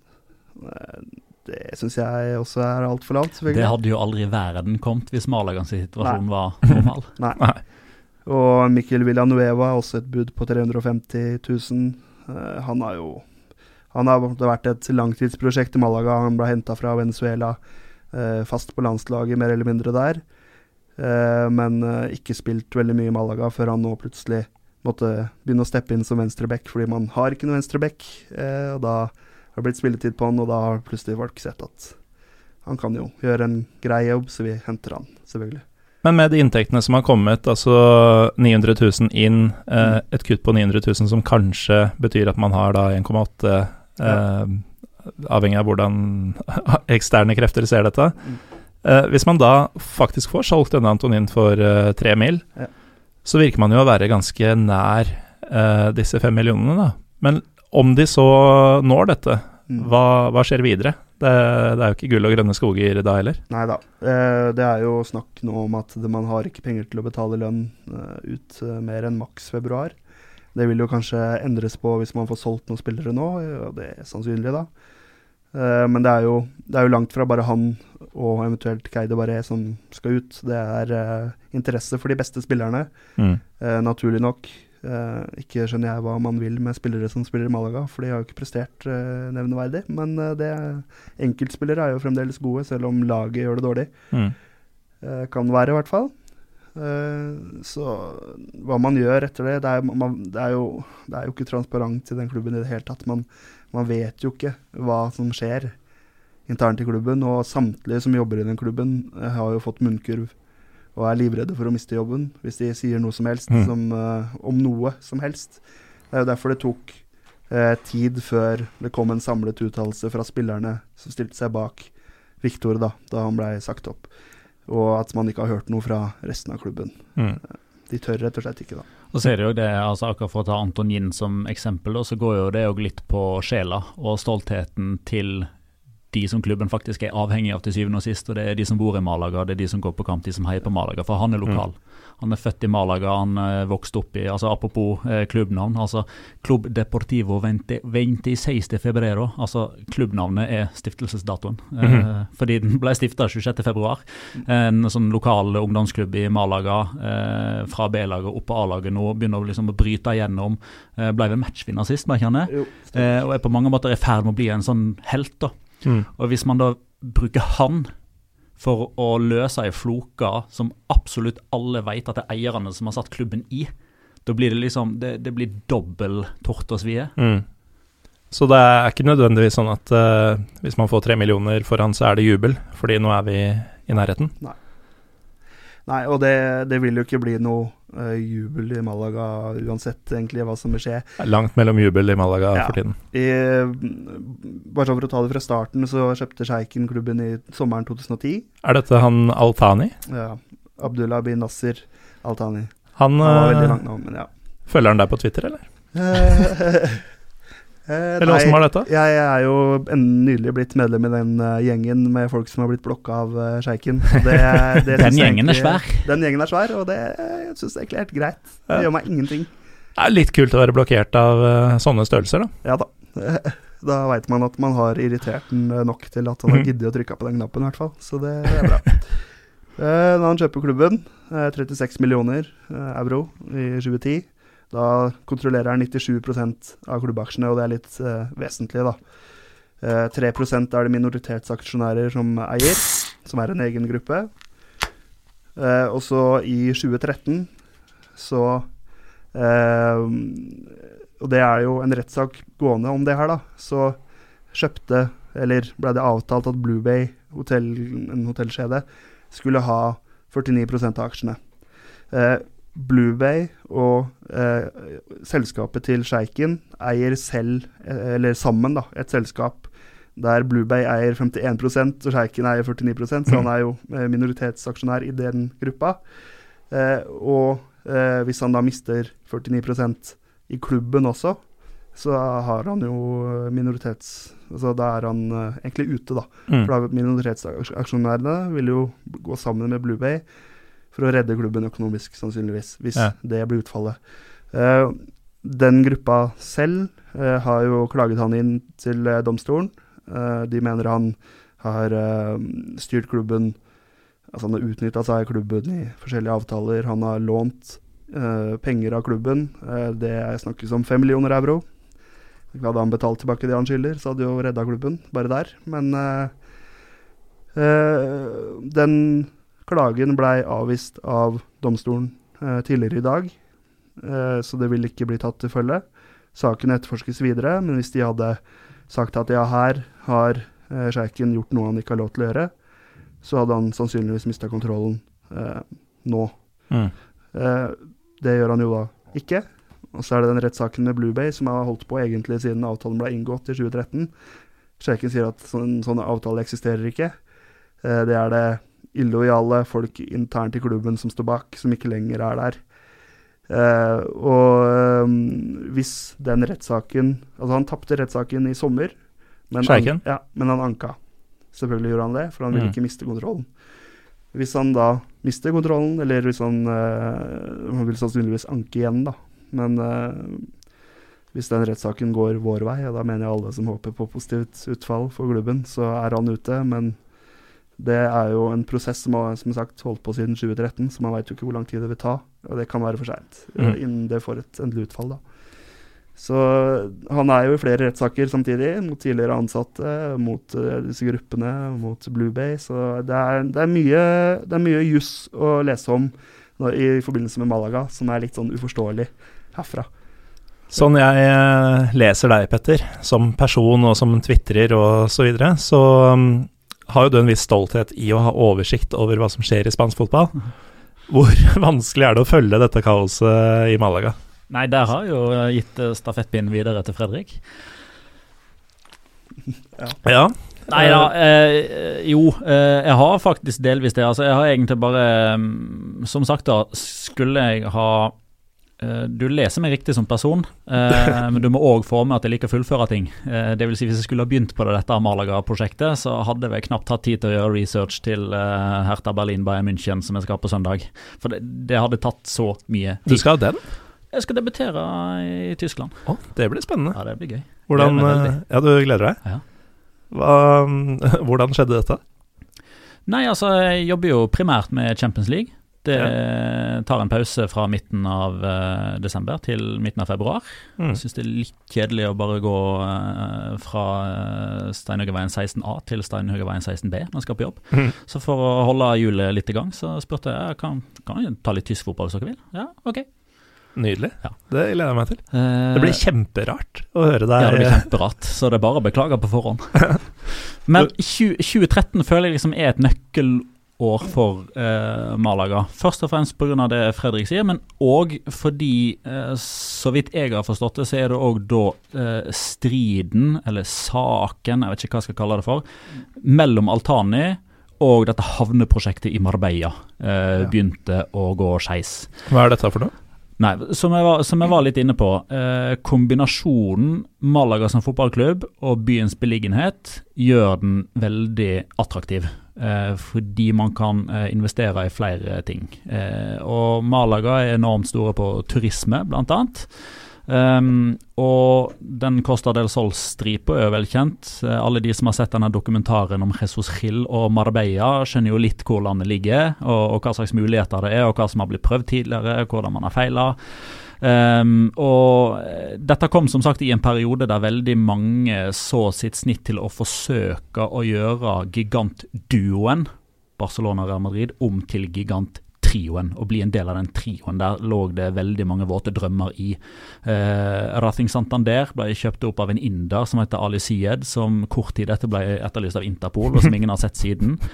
Eh, det syns jeg også er altfor lavt, Det hadde jo aldri verden kommet hvis Malagans situasjon Nei. var normal. Nei. Nei. Og Mikkel Villanueva har også et bud på 350 000. Eh, han har jo Han har vært et langtidsprosjekt i Malaga. Han ble henta fra Venezuela, eh, fast på landslaget mer eller mindre der. Eh, men ikke spilt veldig mye i Malaga før han nå plutselig måtte begynne å steppe inn som venstreback, fordi man har ikke noen venstreback. Eh, og da har det blitt spilletid på han, og da har plutselig folk sett at han kan jo gjøre en grei jobb, så vi henter han, selvfølgelig. Men med de inntektene som har kommet, altså 900 000 inn, eh, et kutt på 900 000 som kanskje betyr at man har da 1,8 eh, Avhengig av hvordan eksterne krefter ser dette. Mm. Eh, hvis man da faktisk får solgt denne Antonin for eh, tre mil, Ja. Så virker man jo å være ganske nær eh, disse fem millionene, da. Men om de så når dette, Mm. hva, hva skjer videre? Det, det er jo ikke gull og grønne skoger da heller. Nei da. Eh, det er jo snakk nå om at man har ikke penger til å betale lønn eh, ut eh, mer enn maks februar. Det vil jo kanskje endres på hvis man får solgt noen spillere nå, og det er sannsynlig, da. Eh, men det er, jo, det er jo langt fra bare han og eventuelt Keide Barré som skal ut. Det er eh, interesse for de beste spillerne, Mm. eh, naturlig nok. Uh, ikke skjønner jeg hva man vil med spillere som spiller i Malaga, for de har jo ikke prestert uh, nevneverdig. Men uh, det, enkeltspillere er jo fremdeles gode, selv om laget gjør det dårlig. Mm. Kan være, i hvert fall. Så hva man gjør etter det det er, man, det, er jo, det er jo ikke transparent i den klubben i det hele tatt. Man, man vet jo ikke hva som skjer internt i klubben, og samtlige som jobber i den klubben, eh, har jo fått munnkurv og er livredde for å miste jobben hvis de sier noe som helst Mm. som, uh, om noe som helst. Det er jo derfor det tok uh, tid før det kom en samlet uttalelse fra spillerne som stilte seg bak Viktor da, da han blei sagt opp, og at man ikke har hørt noe fra resten av klubben. Mm. De tør rett og slett ikke, da. Og så er det jo det, altså akkurat For å ta Antonin som eksempel, så går jo det litt på sjela og stoltheten til de som klubben faktisk er avhengig av til syvende og sist. og Det er de som bor i Malaga, det er de som går på kamp, de som heier på Malaga. For han er lokal. Han er født i Malaga, han vokste opp i altså Apropos eh, klubbnavn. altså Club Deportivo 20 26 de Febrero. altså Klubbnavnet er stiftelsesdatoen. eh, fordi den ble stifta 26.2. En sånn lokal ungdomsklubb i Malaga, eh, fra B-laget opp på A-laget nå, begynner liksom å bryte igjennom. Eh, ble vel matchvinner sist, merker jeg. Eh, og er på mange måter i ferd med å bli en sånn helt. da. Mm. Og hvis man da bruker han for å løse ei floke som absolutt alle vet at det er eierne som har satt klubben i, da blir det liksom Det, det blir dobbel tort og svie. Mm. Så det er ikke nødvendigvis sånn at uh, hvis man får tre millioner for han, så er det jubel, fordi nå er vi i nærheten. Nei, og det, det vil jo ikke bli noe uh, jubel i Malaga uansett egentlig hva som vil skje. Langt mellom jubel i Malaga Ja. for tiden. I, bare sånn for å ta det fra starten, så kjøpte sjeiken klubben i sommeren 2010. Er dette han Altani? Ja, Abdullah bin Nasser Al-Thani. Han, Han var veldig eh, langt navn, men ja. Følger han deg på Twitter, eller? Eh, Eller åssen var dette? Jeg er jo en, nylig blitt medlem i den uh, gjengen med folk som har blitt blokka av uh, sjeiken. det- det Den gjengen er svær. Den gjengen er svær, og det syns synes jeg egentlig er helt greit. Det Ja. gjør meg ingenting. Det er litt kult å være blokkert av uh, sånne størrelser, da. Ja da. Da veit man at man har irritert den nok til at han har Mhm. giddet å trykke på den knappen, i hvert fall. Så det er bra. Da han kjøper klubben, eh, 36 millioner euro i 2010, da kontrollerer han 97 av klubbaksjene, og det er litt eh, vesentlig, da. Eh, 3% er det minoritetsaksjonærer som eier, som er en egen gruppe. Eh, og så i 2013 så eh, Og det er jo en rettssak gående om det her, da. Så kjøpte, eller ble det avtalt at Blue Bay, hotell, en hotellkjede, skulle ha 49% av aksjene. Eh, Blue Bay og eh, selskapet til sjeiken eier selv, eh, eller sammen, da, et selskap der Blue Bay eier 51% og sjeiken eier 49% så han er jo eh, minoritetsaksjonær i den gruppa. Eh, og eh, hvis han da mister 49% i klubben også, så har han jo minoritets... Altså da er han eh, egentlig ute, da. Mm. For da minoritetsaksjonærene vil jo gå sammen med Blue Bay for å redde klubben økonomisk, sannsynligvis, hvis Ja. det blir utfallet. Uh, den gruppa selv uh, har jo klaget han inn til uh, domstolen. De mener han har styrt klubben Altså han har utnytta seg i klubben i forskjellige avtaler. Han har lånt penger av klubben. Det snakkes om fem millioner euro. Hadde han betalt tilbake det han skylder, så hadde jo redda klubben, bare der. Men den klagen blei avvist av domstolen eh, tidligere i dag, eh, så det vil ikke bli tatt til følge. Saken etterforskes videre, men hvis de hadde sagt at ja, her har eh, sjeiken gjort noe han ikke har lov til å gjøre, så hadde han sannsynligvis mista kontrollen eh, nå. Mm. Eh, det gjør han jo da ikke. Og så er det den rettssaken med Blue Bay som har holdt på egentlig siden avtalen ble inngått i 2013. Sjeiken sier at sånn, sånne avtaler eksisterer ikke. Eh, det er det illojale folk internt i klubben som står bak, som ikke lenger er der. Eh, og eh, hvis den rettssaken Altså, han tapte rettssaken i sommer, men, han, ja, men han anka. Selvfølgelig gjorde han det, for han ville Mm. ikke miste kontrollen. Hvis han da mister kontrollen, eller hvis han eh, Han vil sannsynligvis anke igjen, da. Men eh, hvis den rettssaken går vår vei, og da mener jeg alle som håper på positivt utfall for klubben, så er han ute. Men det er jo en prosess som har som sagt holdt på siden 2013, så man veit jo ikke hvor lang tid det vil ta. Og det kan være for seint Mm. innen det får et endelig utfall, da. Så han er jo i flere rettssaker samtidig, mot tidligere ansatte, mot uh, disse gruppene, mot Blue Bay. Så det er, det er mye, det er mye juss å lese om når, i forbindelse med Malaga, som er litt sånn uforståelig herfra. Sånn jeg eh, leser deg, Petter, som person og som tvitrer og så videre, så um, har jo du en viss stolthet i å ha oversikt over hva som skjer i spansk fotball. Hvor vanskelig er det å følge dette kaoset i Malaga? Nei, der har jeg jo gitt eh, stafettpinnen videre til Fredrik. Ja, Nei da, eh, jo, eh, jeg har faktisk delvis det. Altså, jeg har egentlig bare mm, Som sagt, da, skulle jeg ha eh, Du leser meg riktig som person, eh, men du må òg få med at jeg liker å fullføre ting. Eh, det vil si, hvis jeg skulle ha begynt på det, dette Malaga-prosjektet, så hadde jeg knapt hatt tid til å gjøre research til eh, Hertha Berlin Bayern München, som jeg skal ha på søndag. For det, det hadde tatt så mye tid. du skal ha den? Jeg skal debutere i Tyskland. Å, det blir spennende. Ja, det blir gøy. Hvordan, eh, ja, du gleder deg? Ja. Hva, hvordan skjedde dette? Nei, altså, jeg jobber jo primært med Champions League. Det tar en pause fra midten av uh, desember til midten av februar. Mm. Syns det er litt kjedelig å bare gå uh, fra uh, Steinhøgerveien 16A til Steinhøgerveien 16B når jeg skal på jobb. Mm. Så for å holde hjulet litt i gang, så spurte jeg kan, kan jeg ta litt tysk fotball hvis dere vil. Ja, ok. Nydelig. Ja. Det gleder jeg meg til. Eh, Det blir kjemperart å høre deg ja, det blir kjemperart, så det er bare å beklage på forhånd. Men 20, 2013 føler jeg liksom er et nøkkelår for eh, Malaga. Først og fremst pga. det Fredrik sier, men òg fordi, eh, så vidt jeg har forstått det, så er det òg da eh, striden, eller saken, jeg vet ikke hva jeg skal kalle det for, mellom Altani og dette havneprosjektet i Marbella eh, Ja. begynte å gå skeis. Hva er dette for noe? Nei, som jeg, var, som jeg var litt inne på, eh, kombinasjonen Malaga som fotballklubb og byens beliggenhet gjør den veldig attraktiv. Eh, fordi man kan eh, investere i flere ting. Eh, og Malaga er enormt store på turisme, blant annet. Um, og den Costa del Sol-stripa er velkjent. Alle de som har sett denne dokumentaren om Jesus Gil og Marbella, skjønner jo litt hvor landet ligger, og, og hva slags muligheter det er, og hva som har blitt prøvd tidligere, hvordan man har feila. Um, og eh, dette kom som sagt i en periode der veldig mange så sitt snitt til å forsøke å gjøre gigantduoen Barcelona-Real Madrid om til giganttrioen, og bli en del av den trioen. Der lå det veldig mange våte drømmer i. Eh, Rathing Santander ble kjøpt opp av en inder som heter Ali Syed, som kort tid etter ble etterlyst av Interpol, og som ingen har sett siden.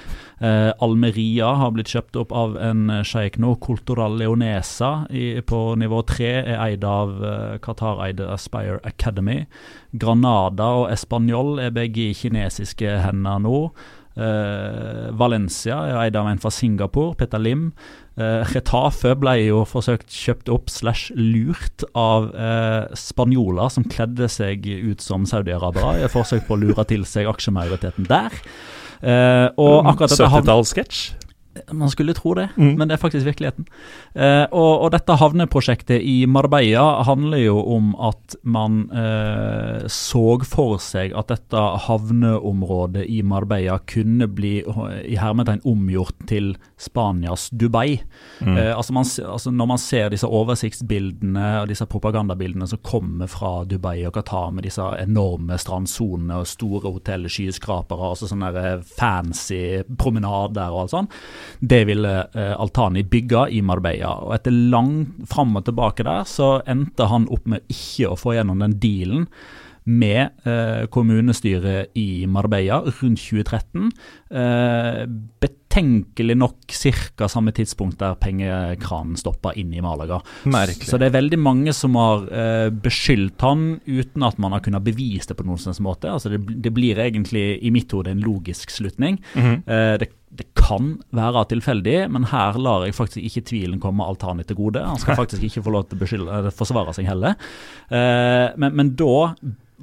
Eh, Almeria har blitt kjøpt opp av en sjeik nå, Cultural Leonesa i, på nivå tre, er eid av eh, Qatar-eide Aspire Academy. Granada og Español er begge i kinesiske hender nå. Uh, Valencia er eid av en fra Singapore, Peter Lim. Uh, Retafe ble jo forsøkt kjøpt opp slash lurt av uh, spanjoler som kledde seg ut som saudiarabere forsøk på å lure til seg aksjemajoriteten der. Eh, og akkurat dette 70-tallssketsj? Man skulle tro det, Mm. men det er faktisk virkeligheten. Eh, og, og dette havneprosjektet i Marbella handler jo om at man eh, så for seg at dette havneområdet i Marbella kunne bli eh, i hermetegn omgjort til Spanias Dubai. Mm. Eh, altså man, altså når man ser disse oversiktsbildene og disse propagandabildene som kommer fra Dubai og Qatar med disse enorme strandsonene og store hotell, skyskrapere, altså sånne der fancy promenader og alt sånt, det ville eh, Altani bygge i Marbella. Og etter lang fram og tilbake der, så endte han opp med ikke å få gjennom den dealen med eh, kommunestyret i Marbella rundt 2013. Eh, betenkelig nok ca. samme tidspunkt der pengekranen stoppa inn i Malaga. Merkelig. Så det er veldig mange som har eh, beskyldt han uten at man har kunnet bevise det på noen slags måte. Altså det, det blir egentlig i mitt hode en logisk slutning. Mhm. Eh, det, det kan være tilfeldig, men her lar jeg faktisk ikke tvilen komme Altani til gode. Han skal faktisk ikke få lov til å beskylde, forsvare seg heller. Eh, men, men da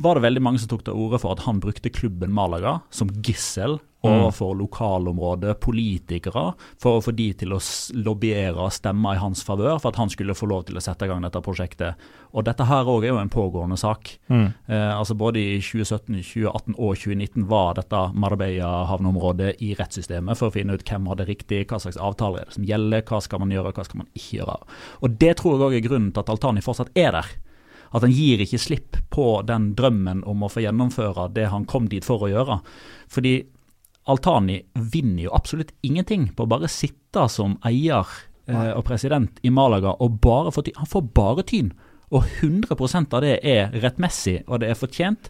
var det veldig mange som tok til orde for at han brukte klubben Malaga som gissel overfor lokalområdet, politikere, for å få de til å lobbyere og stemme i hans favør, for at han skulle få lov til å sette i gang dette prosjektet. Og dette her òg er jo en pågående sak. Mm. Eh, altså Både i 2017, 2018 og 2019 var dette Marbella-havneområdet i rettssystemet for å finne ut hvem hadde riktig, hva slags avtaler er det som gjelder, hva skal man gjøre, hva skal man ikke gjøre. Og Det tror jeg òg er grunnen til at Altani fortsatt er der. At han gir ikke slipp på den drømmen om å få gjennomføre det han kom dit for å gjøre. Fordi Altani vinner jo absolutt ingenting på å bare sitte som eier eh, og president i Malaga og bare få tyn. Han får bare tyn. Og 100% av det er rettmessig, og det er fortjent.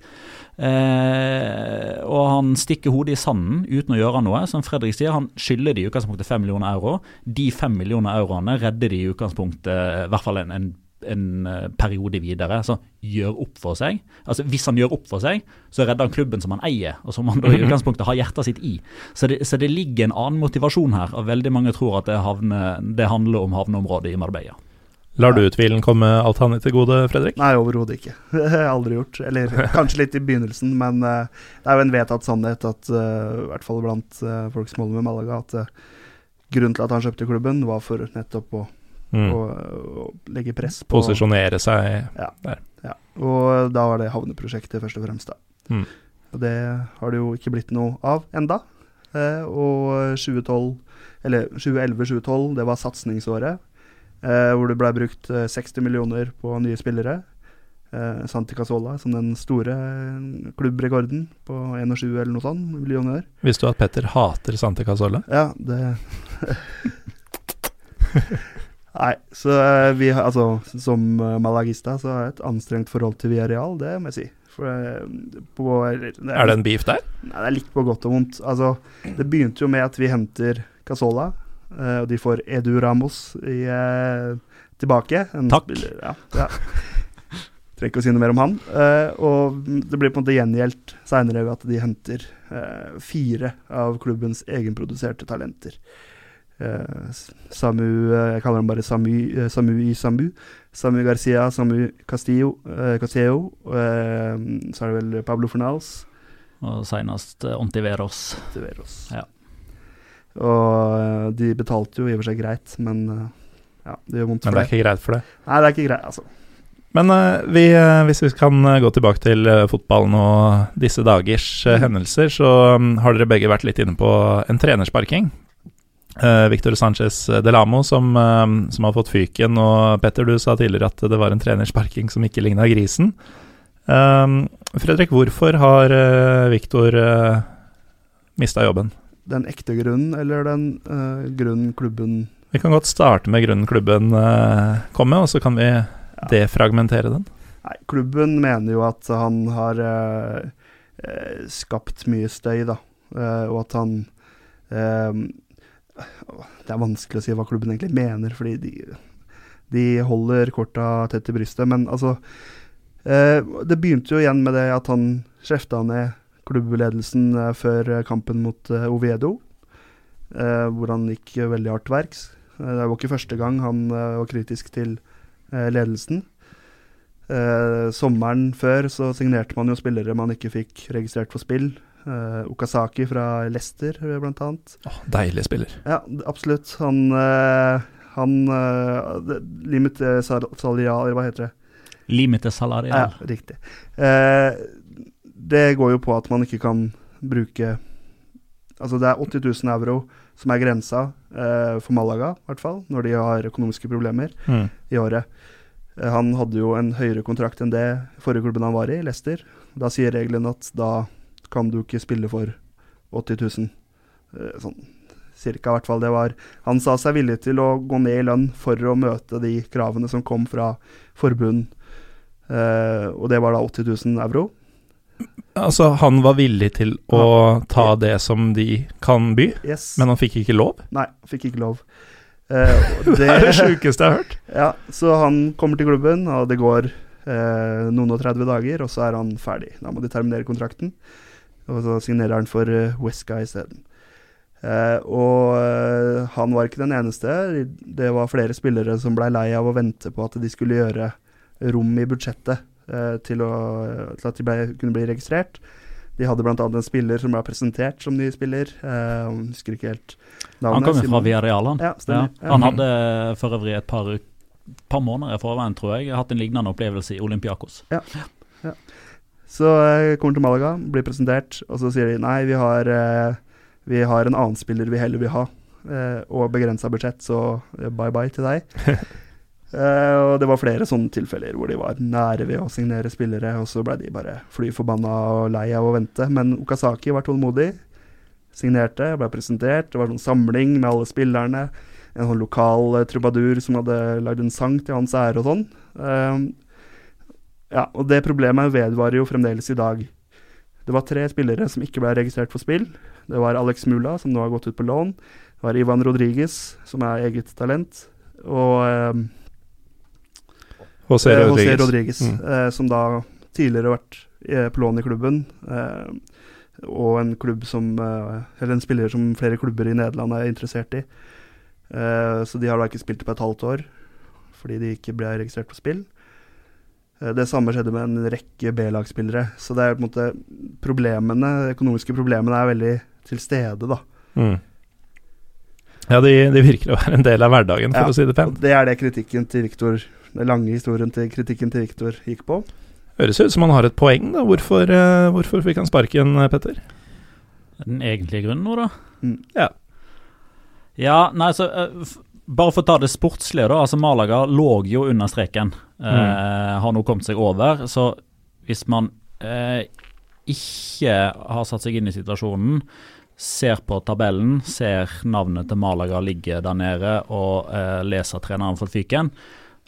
Eh, og han stikker hodet i sanden uten å gjøre noe. Som Fredrik sier, han skylder de i utgangspunktet 5 millioner euro. De 5 millioner euroene redder de i utgangspunktet i hvert fall en, en, en eh, periode videre. Så gjør opp for seg. Altså Hvis han gjør opp for seg, så redder han klubben som han eier, og som han da i utgangspunktet har hjertet sitt i. Så det, så det ligger en annen motivasjon her, og veldig mange tror at det, havne, det handler om havneområdet i Marbella. Lar du tvilen komme alt han til gode, Fredrik? Nei, overhodet ikke. Det har jeg aldri gjort. Eller kanskje litt i begynnelsen, men uh, det er jo en vedtatt sannhet at uh, i hvert fall blant uh, folk som holder med Malaga, at grunnen til at han kjøpte klubben, var for nettopp å, Mm. Og, og legge press på Posisjonere seg Ja. Og da var det havneprosjektet først og fremst, da. Mm. Og det har det jo ikke blitt noe av enda. Eh, og 2012, eller 2011-2012, det var satsingsåret. Eh, hvor det ble brukt eh, 60 millioner på nye spillere. Eh, Santi Casola som den store eh, klubbrekorden på 21 eller noe sånt millioner. Visste du at Petter hater Santi Casola? Ja, det Nei, så eh, vi har altså Som eh, malagista så har jeg et anstrengt forhold til Villarreal, det må jeg si. For eh, på, det Er det en beef der? Nei, det er litt på godt og vondt. Altså, det begynte jo med at vi henter Casola, og de får Edu Ramos i, tilbake. En Takk. Spiller, ja, ja. trenger ikke å si noe mer om han. Og det blir på en måte gjengjeldt seinere ved at de henter fire av klubbens egenproduserte talenter. Eh, Samu eh, Jeg kaller ham bare Samu, eh, Samu i Samu. Samu Garcia, Samu Castillo, Castillo eh, så er det vel Pablo Fornals. Og senest Ontiveros. Ontiveros. Ja. Og de betalte jo i og for seg greit, men ja, det gjør vondt Men det er ikke greit for det. Nei, det er ikke greit, altså. Men vi, hvis vi kan gå tilbake til fotballen og disse dagers Mm. hendelser, så mm, har dere begge vært litt inne på en trenersparking. Uh, Victor Sanchez Delamo som, eh, som har fått fyken, og Petter, du sa tidligere at det var en trenersparking som ikke ligna grisen. Fredrik, hvorfor har uh, Victor uh, mista jobben? Den ekte grunnen, eller den uh, grunnen klubben Vi kan godt starte med grunnen klubben uh, kom med, og så kan vi defragmentere den. Nei, klubben mener jo at han har eh, eh, skapt mye støy, da. Eh, og at han eh, Det er vanskelig å si hva klubben egentlig mener, fordi de, de holder korta tett i brystet. Men altså eh, Det begynte jo igjen med det at han skjefta ned klubbledelsen eh, før kampen mot eh, Oviedo, eh, hvor han gikk veldig hardt til verks. Eh, det var ikke første gang han var kritisk til ledelsen. Eh, sommeren før så signerte man jo spillere man ikke fikk registrert for spill. Eh, Okazaki fra Leicester, blant annet. Åh, deilig spiller. Ja, absolutt. Han, uh, han uh, eh, Sal- Salial, hva heter det? Limite salarial. Ja, riktig. Eh, det går jo på at man ikke kan bruke Altså det er 80 000 euro som er grensa for Malaga, i hvert fall, når de har økonomiske problemer Mm. i året. Han hadde jo en høyere kontrakt enn det forrige klubben han var i, Leicester. Da sier reglene at da kan du ikke spille for 80 000. Eh, Sånn cirka, i hvert fall. Det var Han sa seg villig til å gå ned i lønn for å møte de kravene som kom fra forbund, eh, og det var da 80 000 euro. Altså, han var villig til å ta det som de kan by, Yes. men han fikk ikke lov? Nei, fikk ikke lov. Eh, det, Det er det sjukeste jeg har hørt. Ja, så han kommer til klubben, og det går eh, noen og 30 dager, og så er han ferdig. Da må de terminere kontrakten, og så signerer han for eh, Wesca isteden. Eh, og eh, han var ikke den eneste. Det var flere spillere som blei lei av å vente på at de skulle gjøre rom i budsjettet eh, til, å, til at de ble, kunne bli registrert. De hadde bl.a. en spiller som ble presentert som ny spiller. Eh, jeg husker ikke helt navnet. Han kom jo fra Viareal, han. Ja. Ja. Han hadde for øvrig et par, par måneder i forveien, tror jeg, hatt en lignende opplevelse i Olympiakos. Så jeg kommer til Malaga, blir presentert, og så sier de nei, vi har, eh, vi har en annen spiller vi heller vil ha, eh, og begrensa budsjett, så eh, bye bye til deg. Og det var flere sånne tilfeller hvor de var nære ved å signere spillere, og så ble de bare fly forbanna og lei av å vente. Men Okazaki var tålmodig, signerte, ble presentert, det var sånn samling med alle spillerne. En sånn lokal trubadur som hadde lagd en sang til hans ære og sånn. Ja, og det problemet vedvarer jo fremdeles i dag. Det var tre spillere som ikke ble registrert for spill. Det var Alex Mula, som nå har gått ut på lån. Det var Ivan Rodriguez, som er eget talent. Og eh, José eh, Rodriguez. José Rodriguez, Mm. eh, som da tidligere har vært eh, på lån i klubben. Eh, og en klubb som Eller en spiller som flere klubber i Nederland er interessert i. Eh, så de har da ikke spilt på et halvt år, fordi de ikke ble registrert for spill. Eh, Det samme skjedde med en rekke B-lagsspillere. Så det er på en måte problemene, økonomiske problemene er veldig til stede, da. Mm. Ja, de, de virker å være en del av hverdagen, for Ja, å si det pent. det er det kritikken til Viktor Den lange historien til kritikken til Viktor gikk på. Høres ut som han har et poeng, da. Hvorfor, eh, hvorfor fikk han sparken, eh, Petter? Den egentlige grunnen nå, da? Mm. Ja. Ja, nei, så Bare for å ta det sportslige, da. altså Malaga lå jo under streken. Eh, har nå kommet seg over. Så hvis man eh, ikke har satt seg inn i situasjonen, ser på tabellen, ser navnet til Malaga ligge der nede og eh, leser treneren for fyken,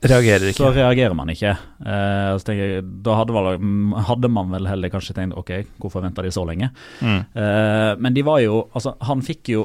Reagerer så reagerer man ikke. Eh, jeg, da hadde, vel, hadde man vel heller kanskje tenkt ok, hvorfor venta de så lenge? Mm. Eh, men de var jo Altså, han fikk jo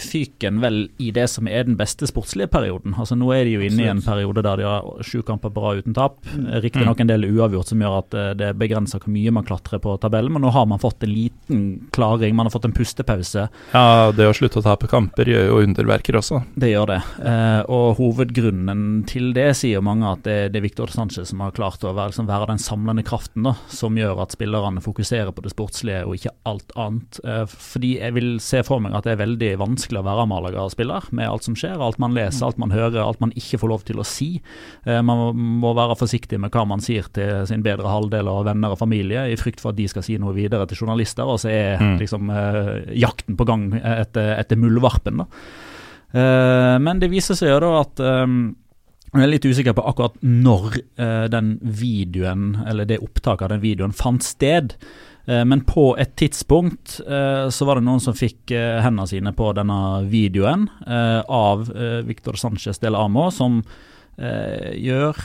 fyken vel i det som er den beste sportslige perioden. Altså Nå er de jo inne i en periode der de har sju kamper på rad uten tap. Mm. Riktignok en del uavgjort som gjør at eh, det begrenser hvor mye man klatrer på tabellen, men nå har man fått en liten klaring. Man har fått en pustepause. Ja, det å slutte å tape kamper gjør jo underverker også. Det gjør det. Eh, og hovedgrunnen til det sier mange at det, er Victor Sanchez som har klart å være, liksom, være den samlende kraften da, som gjør at spillerne fokuserer på det sportslige og ikke alt annet. Eh, fordi jeg vil se for meg at det er veldig vanskelig vanskelig å være Malaga-spiller med alt som skjer. Alt man leser, alt man hører, alt man ikke får lov til å si. Eh, man må være forsiktig med hva man sier til sin bedre halvdel av venner og familie, i frykt for at de skal si noe videre til journalister, og så er mm. liksom eh, jakten på gang etter, etter muldvarpen. Eh, men det viser seg jo da at jeg er litt usikker på akkurat når den videoen, eller det opptaket av den videoen fant sted. Eh, men på et tidspunkt eh, så var det noen som fikk eh, hendene sine på denne videoen av Victor Sanchez del Amo, som gjør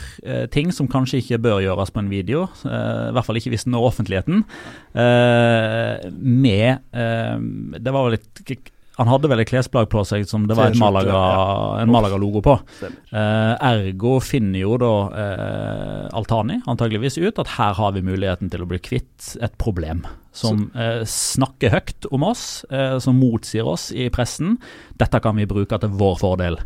ting som kanskje ikke bør gjøres på en video, i hvert fall ikke hvis den når offentligheten, med Det var vel litt han hadde vel et klesplagg på seg som det var Malaga, en Malaga-logo på. Eh, ergo finner jo da eh, Altani antageligvis ut at her har vi muligheten til å bli kvitt et problem. Som eh, snakker høyt om oss, eh, som motsier oss i pressen. Dette kan vi bruke til vår fordel.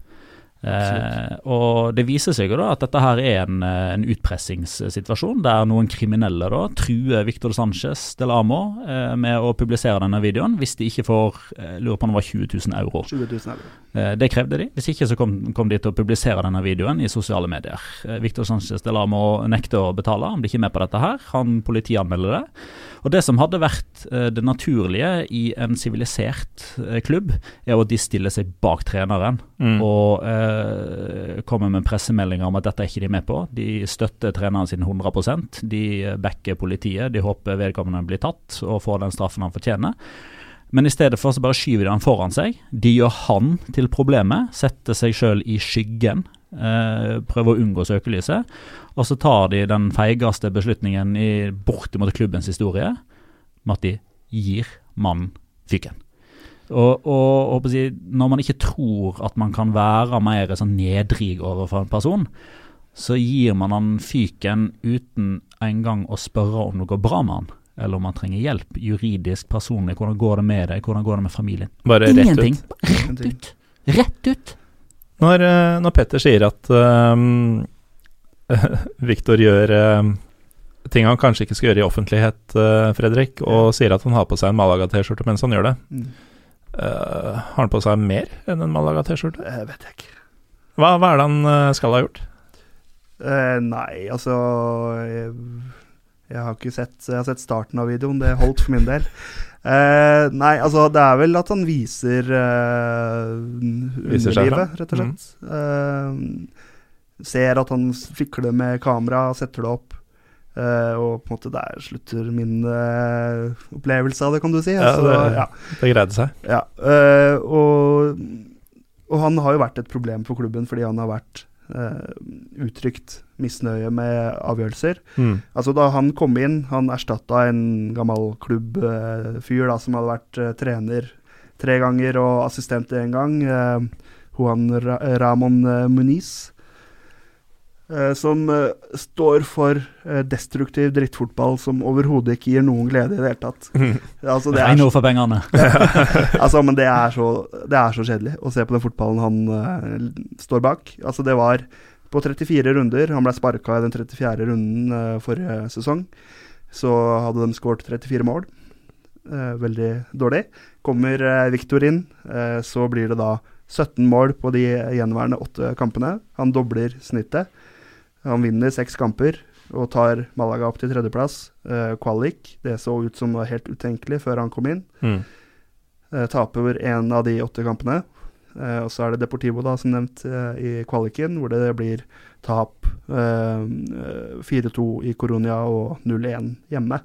Eh, og Det viser seg jo da at dette her er en, eh, en utpressingssituasjon, der noen kriminelle da truer Victor Sanchez del Amo eh, med å publisere denne videoen, hvis de ikke får eh, lurer på om det var 20 000 euro. 20 000 euro. Eh, det krevde de. Hvis ikke så kom, kom, de til å publisere denne videoen i sosiale medier. Eh, Victor Sanchez del Amo nekter å betale, han blir ikke med på dette her. Han politianmelder det. Og Det som hadde vært det naturlige i en sivilisert klubb, er at de stiller seg bak treneren. Mm. og eh, Eh, kommer med pressemeldinger om at dette er ikke de med på. De støtter treneren sin 100% De backer politiet. De håper vedkommende blir tatt og får den straffen han fortjener. Men i stedet for så bare skyver de han foran seg. De gjør han til problemet, setter seg sjøl i skyggen. Eh, prøver å unngå søkelyset. Og så tar de den feigeste beslutningen i bortimot klubbens historie med at de gir mannen fyken. Og, og, og Når man ikke tror at man kan være mer sånn nedrig overfor en person, så gir man han fyken uten engang å spørre om det går bra med han, eller om han trenger hjelp juridisk, personlig. Hvordan går det med deg, hvordan går det med familien? Bare Ingenting. ut. Rett ut. Rett ut. Når, eh, når Petter sier at um, Viktor gjør um, ting han kanskje ikke skal gjøre i offentlighet, uh, Fredrik, og sier at han har på seg en Malaga-T-skjorte mens han gjør det. Mm. Uh, har han på seg mer enn en Malaga-T-skjorte? Jeg vet jeg ikke. Hva, hva, er det han skal ha gjort? Uh, nei, altså jeg, jeg, har ikke sett Jeg har sett starten av videoen. Det holdt for min del. nei, altså det er vel at han viser underlivet, rett og slett. Mm. ser at han fikler med kamera, setter det opp. Eh, og på en måte der slutter min uh, opplevelse av det, kan du si. Altså, ja, det, ja. det greide seg. Ja, uh, og, og, han har jo vært et problem for klubben fordi han har vært uttrykt misnøye med avgjørelser. Mm. Altså Da han kom inn, han erstatta en gammel klubbfyr da som hadde vært trener tre ganger og assistent én gang. Juan Ramón Muniz. Uh, som uh, står for uh, destruktiv drittfotball som overhodet ikke gir noen glede i det hele tatt. Altså, det er noe for pengene. altså, men det er, så, det er, så, kjedelig å se på den fotballen han står bak. Altså, det var på 34 runder. Han ble sparka i den 34. runden forrige sesong. Så hadde de skåret 34 mål. veldig dårlig. Kommer Viktor inn, så blir det da 17 mål på de gjenværende åtte kampene. Han dobler snittet. Han vinner seks kamper og tar Malaga opp til tredjeplass. Uh, Qualic, Det så ut som var helt utenkelig før han kom inn. Mm. Uh, taper én av de åtte kampene. Uh, og så er det Deportivo, da, som nevnt, uh, i kvaliken, hvor det blir tap 4-2 i Coronia og 0-1 hjemme.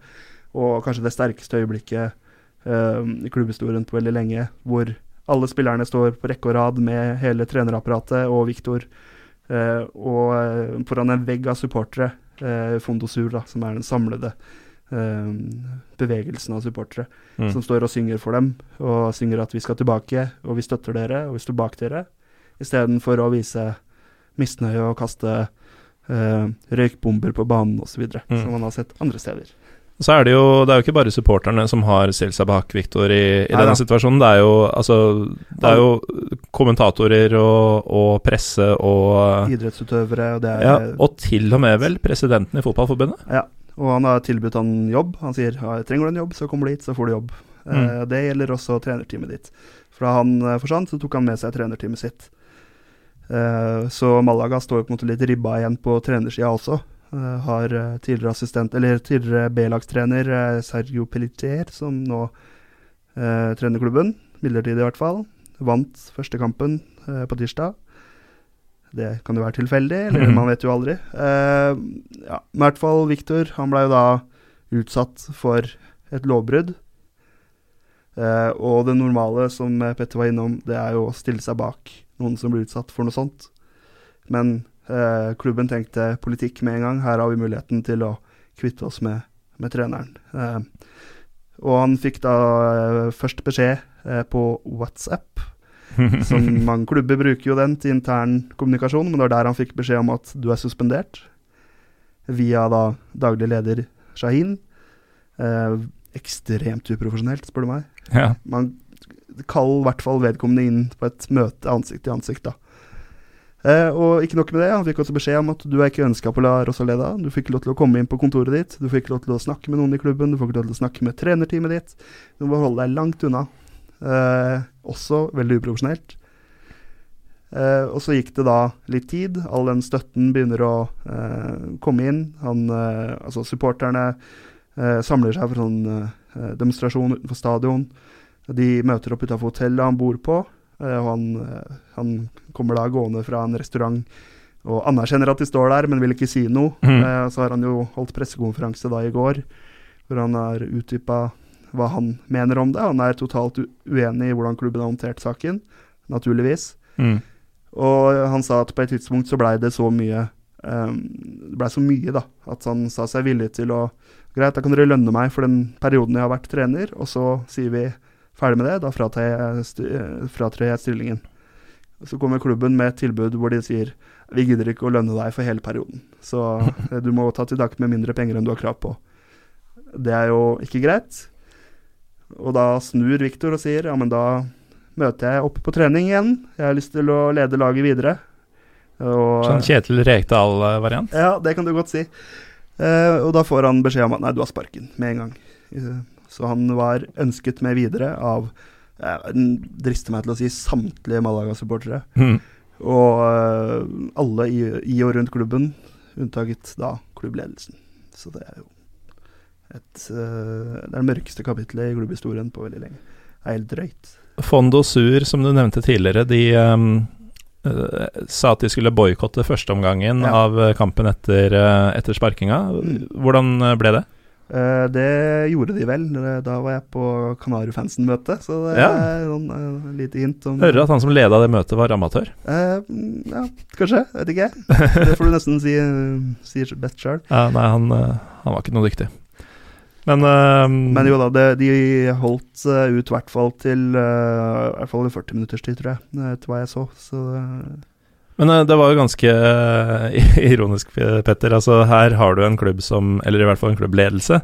Og kanskje det sterkeste øyeblikket i klubbhistorien på veldig lenge, hvor alle spillerne står på rekke og rad med hele trenerapparatet og Viktor og uh, foran en vegg av supportere, uh, Fondosur, da, som er den samlede eh, bevegelsen av supportere Mm. som står og synger for dem, og synger at vi skal tilbake, og vi støtter dere, og vi står bak dere, istedenfor å vise misnøye og kaste uh, røykbomber på banen osv., Mm. som man har sett andre steder. Så er det jo Det er jo ikke bare supporterne som har stilt seg bak Viktor i, i Nei denne da. situasjonen. Det er jo altså Det er jo kommentatorer og, og presse og Idrettsutøvere, og det er ja, Og til og med vel presidenten i Fotballforbundet. Ja, og han har tilbudt han jobb. Han sier ja, 'trenger du en jobb, så kommer du hit, så får du jobb'. Eh, det gjelder også trenerteamet ditt. For da han eh, forsvant, så tok han med seg trenerteamet sitt. Eh, så Malaga står jo på en måte litt ribba igjen på trenersida også. Eh, har eh, tidligere assistent, eller tidligere B-lagstrener eh, Sergio Pelletier, som nå eh, trener klubben. Midlertidig, i hvert fall. Vant første kampen eh, på tirsdag. Det kan jo være tilfeldig, eller Mhm. man vet jo aldri. Eh, ja, men i hvert fall Viktor, han ble jo da utsatt for et lovbrudd. Eh, og det normale, som Petter var innom, det er jo å stille seg bak noen som blir utsatt for noe sånt. Men eh, klubben tenkte politikk med en gang. Her har vi muligheten til å kvitte oss med, med treneren. Eh, og han fikk da eh, først beskjed eh, på WhatsApp som mange klubber bruker jo den til intern kommunikasjon, men det var der han fikk beskjed om at du er suspendert. Via da daglig leder Shahin. Eh, ekstremt uprofesjonelt, spør du meg. Ja. Man Kall i hvert fall vedkommende inn på et møte ansikt til ansikt, da. Eh, og ikke nok med det, han fikk også beskjed om at du er ikke ønska på La Rosaleda. Du fikk lov til å komme inn på kontoret ditt, du fikk lov til å snakke med noen i klubben, du får ikke lov til å snakke med trenerteamet ditt. Du må holde deg langt unna. Eh, også veldig uprofesjonelt. Eh, og så gikk det da litt tid. All den støtten begynner å eh, komme inn. Han, eh, altså supporterne eh, samler seg for sånn demonstrasjon utenfor stadion. De møter opp utafor hotellet han bor på. Eh, han, eh, han kommer da gående fra en restaurant og anerkjenner at de står der, men vil ikke si noe. Eh, så har han jo holdt pressekonferanse da i går, hvor han har utdypa hva han mener om det. Han er totalt uenig i hvordan klubben har håndtert saken, naturligvis. Mm. Og han sa at på et tidspunkt så blei det så mye um, Det blei så mye, da, at han sa seg villig til å Greit, da kan dere lønne meg for den perioden jeg har vært trener, og så sier vi ferdig med det. Da fratrer jeg, eh, fratrer jeg stillingen. Så kommer klubben med et tilbud hvor de sier vi gidder ikke å lønne deg for hele perioden, så eh, du må ta til takke med mindre penger enn du har krav på. Det er jo ikke greit. Og da snur Viktor og sier ja, men da møter jeg opp på trening igjen. Jeg har lyst til å lede laget videre. Og, Sånn Kjetil Rekdal-variant. ja, det kan du godt si. Eh, og da får han beskjed om at nei, du har sparken med en gang. Eh, Så han var ønsket med videre av jeg drister meg til å si samtlige Malaga-supportere. Mm. Og uh, alle i, i og rundt klubben, unntaket da klubbledelsen. Så det er jo et uh, Det er det mørkeste kapitlet i klubbhistorien på veldig lenge. Det er helt drøyt. Fondo Sur, som du nevnte tidligere, de um, uh, sa at de skulle boikotte førsteomgangen Ja. av eh, kampen etter, eh, etter sparkinga. Mm. Hvordan eh, ble det? Eh, det gjorde de vel. Da var jeg på Kanarifansen-møte, så det Ja. er noen uh, lite hint om Hører at han som leda det møtet, var amatør. Eh, mm, ja, kanskje. Vet ikke. Det får du nesten si, si best sjøl. Ja, nei, han, eh, han var ikke noe dyktig. Men, uh, Men jo da, det, de holdt eh, ut i hvert fall til eh, i hvert fall 40 minutters tid, tror jeg, eh, etter hva jeg så. Så eh, Men eh, det var jo ganske eh, ironisk, Petter. Altså, her har du en klubb som, eller i hvert fall en klubbledelse,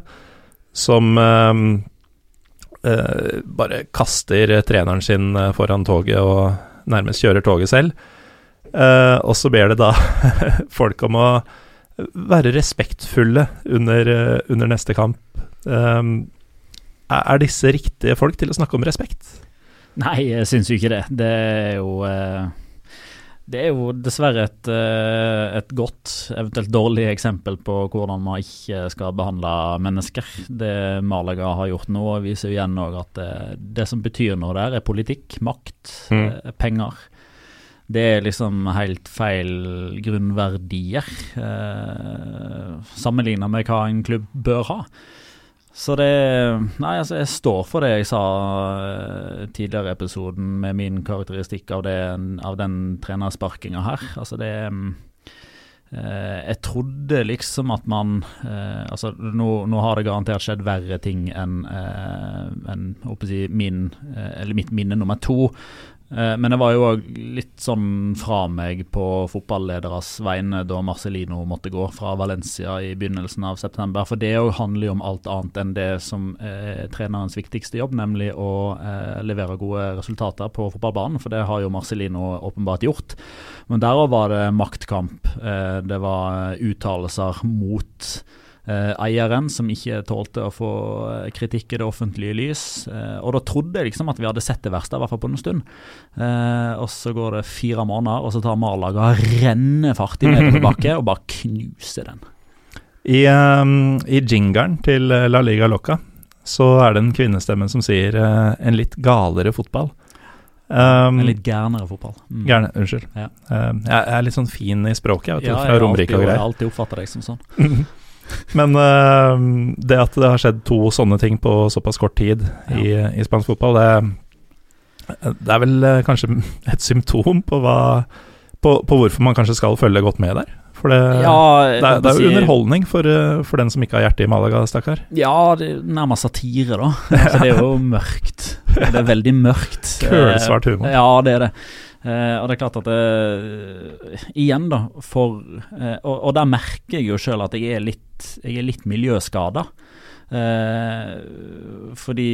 som eh, bare kaster treneren sin foran toget og nærmest kjører toget selv. Eh, og så ber det da folk om å være respektfulle under, under neste kamp. Ehm, er disse riktige folk til å snakke om respekt? Nei, jeg syns jo ikke det. Det er jo eh, Det er jo dessverre et, eh, et godt, eventuelt dårlig eksempel på hvordan man ikke skal behandle mennesker. Det Malaga har gjort nå, viser jo igjen at det, det som betyr noe der, er politikk, makt, Mm. eh, penger. Det er liksom helt feil grunnverdier, eh, sammenligna med hva en klubb bør ha. Så det Nei, altså, jeg står for det jeg sa eh, tidligere i episoden med min karakteristikk av, det, av den trenersparkinga her. Altså, det mm, eh, jeg trodde liksom at man eh, Altså, nå, nå har det garantert skjedd verre ting enn eh, en, jeg, min, eh, eller mitt minne nummer to. Eh, Men det var jo òg litt sånn fra meg på fotballederes vegne da Marcelino måtte gå fra Valencia i begynnelsen av september. For det handler jo om alt annet enn det som er trenerens viktigste jobb, nemlig å eh, levere gode resultater på fotballbanen. For det har jo Marcelino åpenbart gjort. Men der var det maktkamp. Eh, det var uttalelser mot eieren som ikke tålte å få eh, kritikk i det offentlige lys. Eh, og da trodde jeg liksom at vi hadde sett det verste, i hvert fall på en stund. Eh, og så går det fire måneder, og så tar Malaga rennefart i nedoverbakke og bare knuser den. I, um, I jingeren til eh, La Liga Loca så er det en kvinnestemme som sier uh, 'en litt galere fotball'. Um, En litt gærnere fotball. Mm. Gærne, unnskyld. Ja. Um, jeg er litt sånn fin i språket, jeg vet Ja, fra Romerike alltid, greier. jeg har alltid oppfatta deg som sånn. Men uh, det at det har skjedd to sånne ting på såpass kort tid i, i spansk fotball, det, det er vel eh, kanskje et symptom på, hva, på, på hvorfor man kanskje skal følge godt med der. For det, Ja, det, er, det er jo underholdning for, eh, for den som ikke har hjerte i Malaga, stakkar. Ja, det er nærmest satire, da. Altså, det er jo mørkt. Det er veldig mørkt. Kølsvart humor. Ja, det er det. Eh, og det er klart at det, Igjen, da, for eh, og, og der merker jeg jo sjøl at jeg er litt, jeg er litt miljøskada. Eh, fordi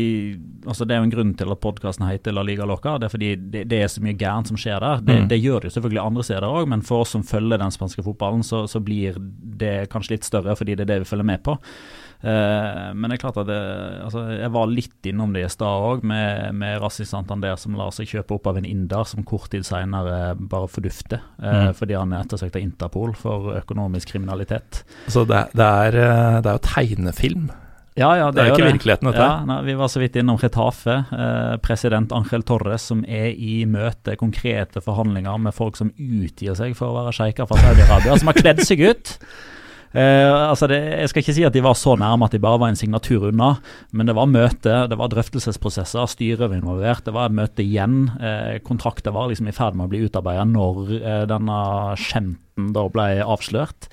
altså Det er jo en grunn til at podkasten heter La Liga Loca. Det er fordi det, det er så mye gærent som skjer der. Det, Mm. det gjør det jo selvfølgelig andre steder òg, men for oss som følger den spanske fotballen, så, så blir det kanskje litt større fordi det er det vi følger med på. Eh, men det er klart at det, altså, jeg var litt innom det i stad òg, med, med Rassi Santander som lar seg kjøpe opp av en inder som kort tid senere bare fordufter eh, Mm. fordi han er ettersøkt av Interpol for økonomisk kriminalitet. Så det, det, er, eh, det er jo tegnefilm. Ja, ja, Det er jo ikke virkeligheten, dette. Ja, nei, vi var så vidt innom Retafe. Eh, president Angel Torres som er i møte, konkrete forhandlinger med folk som utgir seg for å være sjeiker fra Saudi-Arabia, som har kledd seg ut. Eh, altså det, jeg skal ikke si at de var så nærme at de bare var en signatur unna, men det var møte, det var drøftelsesprosesser, styret var involvert, det var et møte igjen. Eh, kontrakter var liksom i ferd med å bli utarbeidet når eh, denne skjemten da ble avslørt.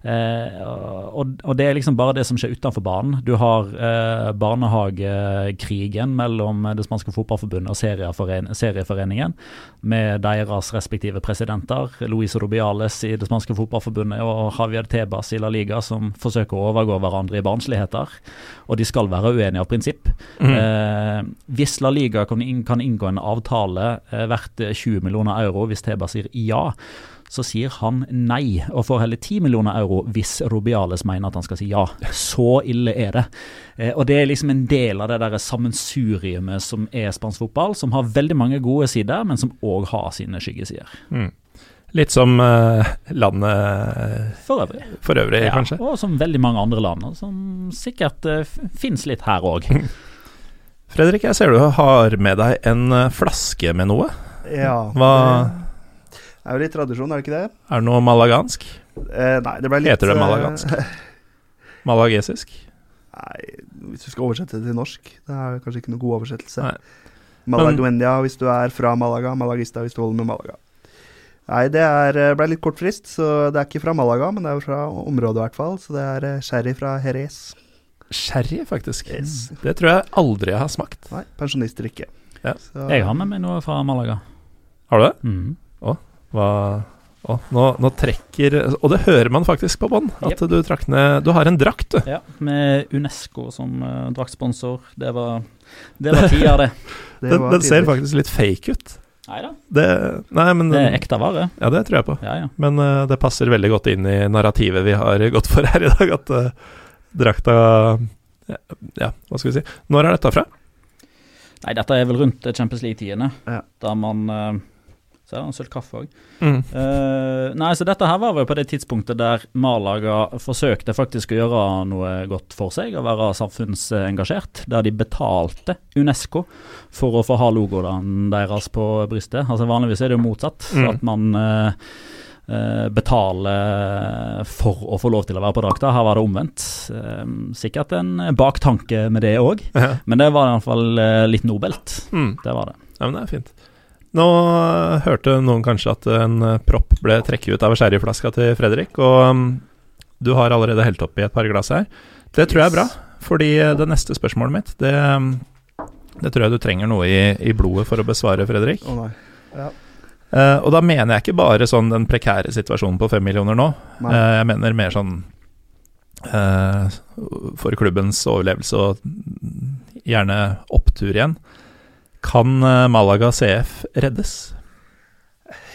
Eh, og, og det er liksom bare det som skjer utenfor banen. Du har eh, barnehagekrigen mellom det spanske fotballforbundet og serieforen serieforeningen, med deres respektive presidenter. Luis Rubiales i det spanske fotballforbundet og Javier Tebas i La Liga, som forsøker å overgå hverandre i barnsligheter. Og de skal være uenige av prinsipp. Mm. Eh, hvis La Liga kan, inn, kan inngå en avtale eh, verdt 20 millioner euro hvis Tebas sier ja, så sier han nei, og får heller 10 millioner euro hvis Robiales mener at han skal si ja. Så ille er det. Eh, og det er liksom en del av det der sammensuriumet som er spansk fotball, som har veldig mange gode sider, men som òg har sine skyggesider. Mm. Litt som uh, landet For øvrig. for øvrig, Ja, kanskje. og som veldig mange andre land, som sikkert uh, fins litt her òg. Fredrik, jeg ser du har med deg en eh, flaske med noe. Ja. Hva er jo litt tradisjon, er det ikke det? Er det noe malagansk? Eh, nei, det ble litt Heter det eh, malagansk? Malagesisk? Nei, hvis du skal oversette det til norsk. Det er kanskje ikke noe god oversettelse. Nei. Malaguendia hvis du er fra Malaga, Malagista hvis du holder med Malaga. Nei, det er, eh, ble litt kort frist, så det er ikke fra Malaga, men det er fra området i hvert fall. Så det er eh, sherry fra Jerez. Sherry, faktisk. Yes. Det tror jeg aldri jeg har smakt. Nei, pensjonistdrikke. Ja. Så, Jeg har med meg noe fra Malaga. Har du det? Mhm. Hva Å, nå, nå trekker Og det hører man faktisk på bånd, at yep. du trakk ned Du har en drakt, du. Ja, med Unesco som uh, draktsponsor. Det var, det var tida, det. det Den, var den ser faktisk litt fake ut. Neida. Det Nei, men Det er ekte vare. Ja, det tror jeg på. Ja, ja. Men uh, det passer veldig godt inn i narrativet vi har gått for her i dag, at uh, drakta ja, ja, hva skal vi si. Når er dette fra? Nei, dette er vel rundt Champions League-tidene, Ja. der man uh, Så er det en sølt kaffe òg. Mm. nei, så dette her var vel på det tidspunktet der Malaga forsøkte faktisk å gjøre noe godt for seg, å være samfunnsengasjert, der de betalte Unesco for å få ha logoen deres på brystet. Altså Vanligvis er det jo motsatt, Mm. at man uh, betale betaler for å få lov til å være på drakta. Her var det omvendt. Eh, sikkert en baktanke med det òg, men det var iallfall uh, litt nobelt. Mm. Det var det. ja, men det er fint. Nå hørte noen kanskje at en propp ble trekket ut av sherryflaska til Fredrik, og um, du har allerede helt oppi et par glass her. Det tror jeg er bra, fordi det neste spørsmålet mitt, det, um, det tror jeg du trenger noe i, i blodet for å besvare, Fredrik. Oh. Ja. uh, og da mener jeg ikke bare sånn den prekære situasjonen på fem millioner nå. Eh, jeg mener mer sånn uh, for klubbens overlevelse og gjerne opptur igjen. Kan eh, Malaga CF reddes?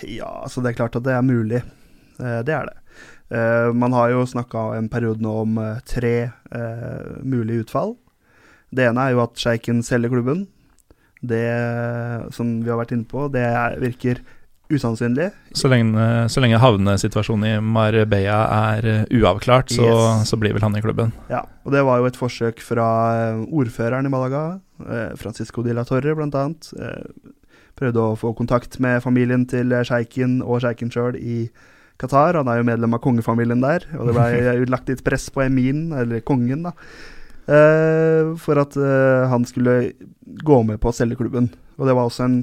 Ja, altså det er klart at det er mulig. Eh, det er det. Eh, man har jo snakka en periode nå om tre mulige utfall. Det ene er jo at sjeiken selger klubben. Det som vi har vært inne på, det er, virker usannsynlig. Så lenge, så lenge havnesituasjonen i Marbella er eh, uavklart, så, Yes. så blir vel han i klubben. Ja, og det var jo et forsøk fra eh, ordføreren i Malaga, eh, Francisco de la Torre. Eh, prøvde å få kontakt med familien til sjeiken og sjeiken sjøl i Qatar. Han er jo medlem av kongefamilien der, og det ble lagt litt press på Emin, eller kongen, da, for at han skulle gå med på å selge klubben. Og det var også en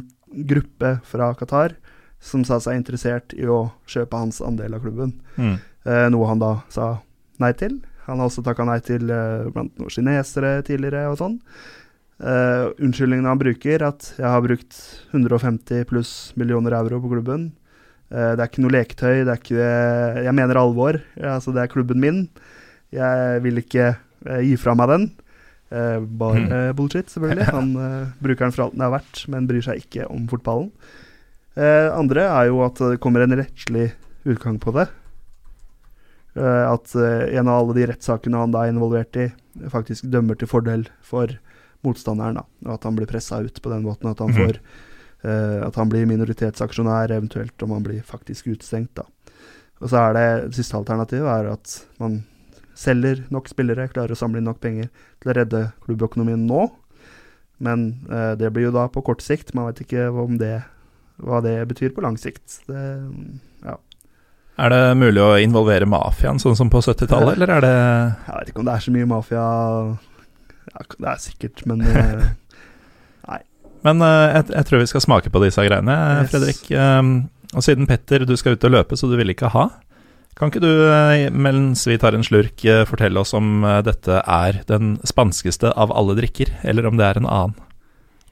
gruppe fra Qatar som sa seg interessert i å kjøpe hans andel av klubben. Mm. Eh, noe han da sa nei til. Han har også takka nei til eh, blant noen kinesere tidligere og sånn. Eh, unnskyldningen han bruker, at jeg har brukt 150 pluss millioner euro på klubben. Eh, det er ikke noe leketøy, det er ikke Jeg mener alvor. Ja, altså, det er klubben min. Jeg vil ikke eh, gi fra meg den. Eh, bare bullshit, selvfølgelig. Han eh, bruker den for alt den er verdt, men bryr seg ikke om fotballen. Eh, andre er jo at det kommer en rettslig utgang på det. Eh, at eh, en av alle de rettssakene han da er involvert i, faktisk dømmer til fordel for motstanderen. da, Og at han blir pressa ut på den måten. At han, får, mm. eh, at han blir minoritetsaksjonær, eventuelt om han blir faktisk utestengt. da. Og så er det det siste alternativet er at man selger nok spillere, klarer å samle inn nok penger til å redde klubbøkonomien nå. Men eh, det blir jo da på kort sikt. Man vet ikke om det, hva det betyr på lang sikt. Det, ja. Er det mulig å involvere mafiaen, sånn som på 70-tallet, eller er det Jeg vet ikke om det er så mye mafia ja, Det er sikkert, men Nei. Men eh, jeg, jeg tror vi skal smake på disse greiene. Fredrik. Um, og siden Petter, du skal ut og løpe, så du vil ikke ha. Kan ikke du, eh, mens vi tar en slurk, eh, fortelle oss om eh, dette er den spanskeste av alle drikker, eller om det er en annen?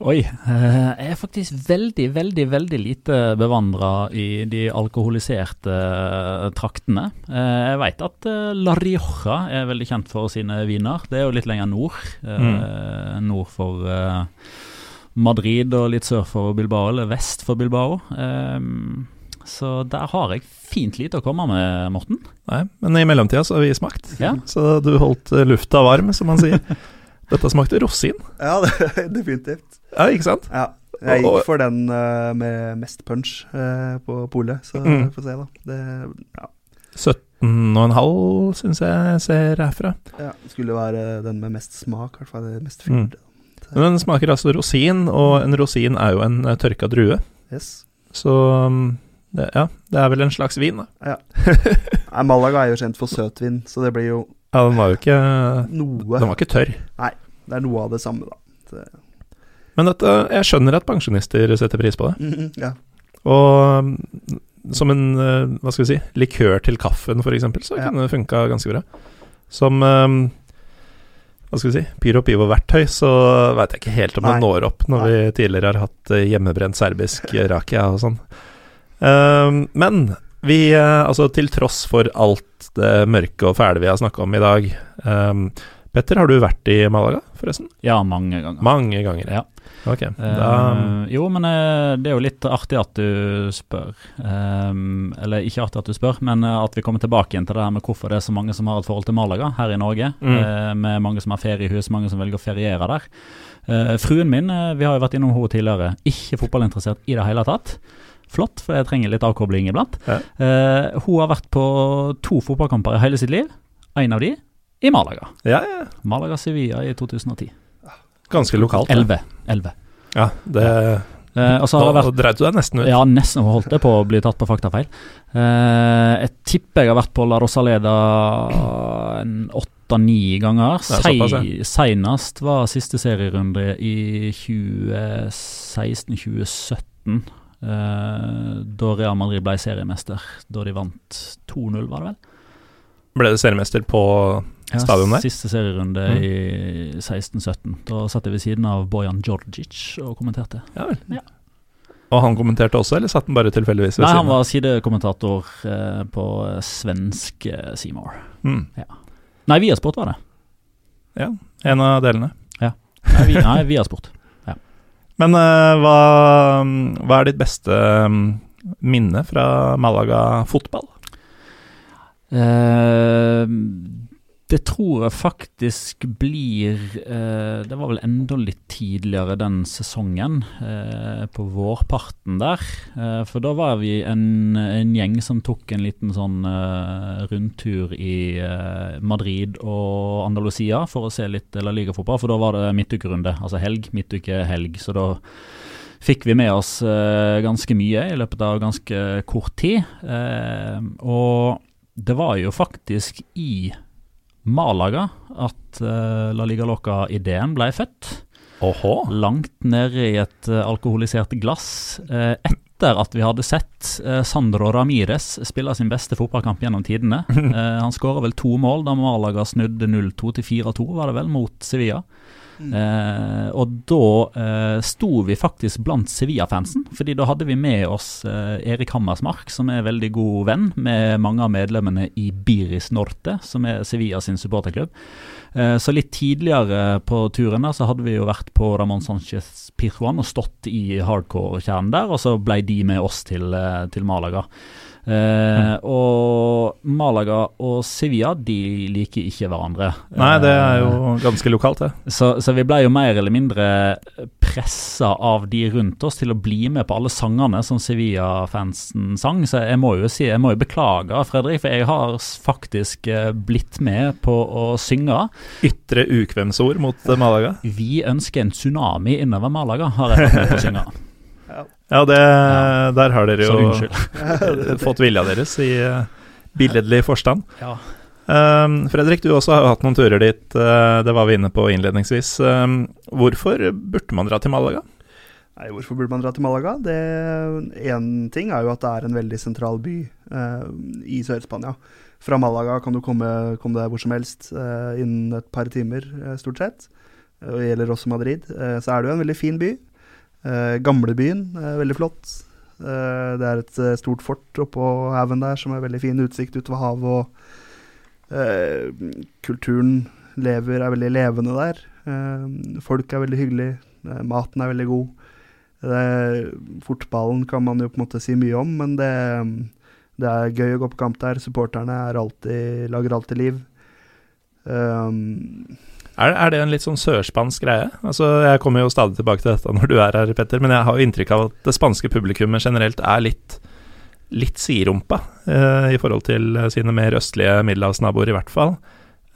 Oi. eh, jeg er faktisk veldig, veldig, veldig lite bevandra i de alkoholiserte eh, traktene. Eh, jeg veit at La Rioja er veldig kjent for sine viner. Det er jo litt lenger nord. Mm. Nord for Madrid og litt sør for Bilbao, eller vest for Bilbao. Så der har jeg fint lite å komme med, Morten. Nei, men i mellomtida så har vi smakt. Ja. Så du holdt lufta varm, som man sier. Dette smakte rosin. Ja, det, definitivt. Ja, ikke sant? Ja. Jeg gikk for den uh, med mest punch uh, på polet, så Mm. vi får se, da. Det ja, 17,5 syns jeg ser herfra. ja, det skulle være den med mest smak, i hvert fall. Mest mest Mm. Men den smaker altså rosin, og en rosin er jo en eh, tørka drue. Yes. Så um, det, ja, det er vel en slags vin, da. Ja. Nei, Malaga er jo kjent for søtvin, så det blir jo Ja, den var jo ikke noe Den var ikke tørr. Det er noe av det samme, da. Det, Men dette, jeg skjønner at pensjonister setter pris på det. Mhm, ja. Og um, som en, uh, hva skal vi si, likør til kaffen, eksempel, så Ja. kunne det funka ganske bra. Som um, hva skal vi si, pyro pivo-verktøy, så veit jeg ikke helt om Nei. det når opp, når Nei. vi tidligere har hatt uh, hjemmebrent serbisk rakia og sånn. Um, men vi, uh, altså til tross for alt det mørke og fæle vi har snakka om i dag um, Petter, har du vært i Malaga, forresten? Ja, mange ganger. Mange ganger. Ja. Ok, Eh, jo, men eh, det er jo litt artig at du spør. Um, eller ikke artig at du spør, men eh, at vi kommer tilbake igjen til det her med hvorfor det er så mange som har et forhold til Malaga her i Norge. Mm. eh, med mange som har feriehus, mange som velger å feriere der. Uh, fruen min, eh, vi har jo vært innom henne tidligere, ikke fotballinteressert i det hele tatt. Flott, for jeg trenger litt avkobling iblant. Ja. Eh, hun har vært på to fotballkamper i hele sitt liv. En av de i Malaga. Ja, ja. Malaga-Sevilla i 2010. Ganske lokalt. ja. 11. 11. Ja, det Eh, og så har vært Nå dreit du deg nesten ut. Ja, nesten holdt det på å bli tatt på faktafeil. Eh, jeg tipper jeg har vært på La Rosaleda en åtte-ni ganger. Se, senest var siste serierunde i 2016-2017. Eh, da Real Madrid ble seriemester. Da de vant 2-0, var det vel? Ble det seriemester på stadion der? Siste serierunde Mm. i 16-17. Da satt jeg ved siden av Bojan Djordjic og kommenterte. Ja vel. Ja. Og han kommenterte også, eller satt han bare tilfeldigvis ved Nei, han var sidekommentator eh, på svensk Seymour Seymour. Mm. Nei, Viasport var det. Ja, en av delene. Nei, vi, nei Viasport. Men eh, hva, hva er ditt beste mm, minne fra Malaga fotball? Eh, det tror jeg faktisk blir eh, Det var vel enda litt tidligere den sesongen, eh, på vårparten der. Eh, for da var vi en, en gjeng som tok en liten sånn eh, rundtur i eh, Madrid og Andalusia for å se litt La Liga-fotball, for da var det midtukerunde. Altså helg, midtuke, helg. Så da fikk vi med oss eh, ganske mye i løpet av ganske kort tid. Og det var jo faktisk i Malaga at uh, La Liga Loca-ideen ble født. Oho. Langt nede i et uh, alkoholisert glass. Uh, etter at vi hadde sett Sandro Ramires spille sin beste fotballkamp gjennom tidene. Han skåra vel to mål da Malaga snudde 0-2 til 4-2, var det vel, mot Sevilla. Eh, og da eh, sto vi faktisk blant Sevilla-fansen, fordi da hadde vi med oss eh, Erik Hammersmark, som er veldig god venn med mange av medlemmene i Biris Norte, som er Sevilla sin supporterklubb. Eh, så litt tidligere på turen der så hadde vi jo vært på Ramón Sánchez Pirjuan og stått i hardcore-kjernen der, og så ble de med oss til, eh, til Malaga. Eh, og Malaga og Sevilla de liker ikke hverandre. Nei, det er Eh, jo ganske lokalt, det. så, så vi ble jo mer eller mindre pressa av de rundt oss til å bli med på alle sangene som Sevilla-fansen sang. Så jeg må jo si, jeg må jo beklage, Fredrik, for jeg har faktisk eh, blitt med på å synge. Ytre ukvemsord mot eh, Malaga. Vi ønsker en tsunami innover Malaga, har jeg vært med på å synge. Ja, det, Ja. der har dere jo fått vilja deres i eh, billedlig forstand. Ja. Um, Fredrik, du også har jo hatt noen turer dit. eh, det var vi inne på innledningsvis. Um, hvorfor burde man dra til Malaga? Nei, hvorfor burde man dra til Malaga? Én ting er jo at det er en veldig sentral by uh, i Sør-Spania. Fra Malaga kan du komme, komme deg hvor som helst uh, innen et par timer, stort sett. Det gjelder også Madrid. Så er det jo en veldig fin by. Eh, Gamlebyen er veldig flott. Uh, det er et eh, stort fort oppå haugen der som har veldig fin utsikt utover havet. Og eh, kulturen lever, er veldig levende der. Eh, folk er veldig hyggelige. Eh, maten er veldig god. Det, fotballen kan man jo på en måte si mye om, men det, det er gøy å gå på kamp der. Supporterne er alltid, lager alltid liv. Um, Er, er det en litt sånn sørspansk greie? Altså, Jeg kommer jo stadig tilbake til dette når du er her, Petter, men jeg har jo inntrykk av at det spanske publikummet generelt er litt, litt siderumpa eh, i forhold til sine mer østlige middelhavsnaboer, i hvert fall.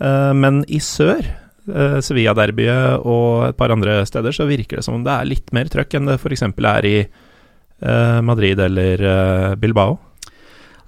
Eh, men i sør, eh, Sevilla-derbyet og et par andre steder, så virker det som om det er litt mer trøkk enn det f.eks. er i eh, Madrid eller eh, Bilbao.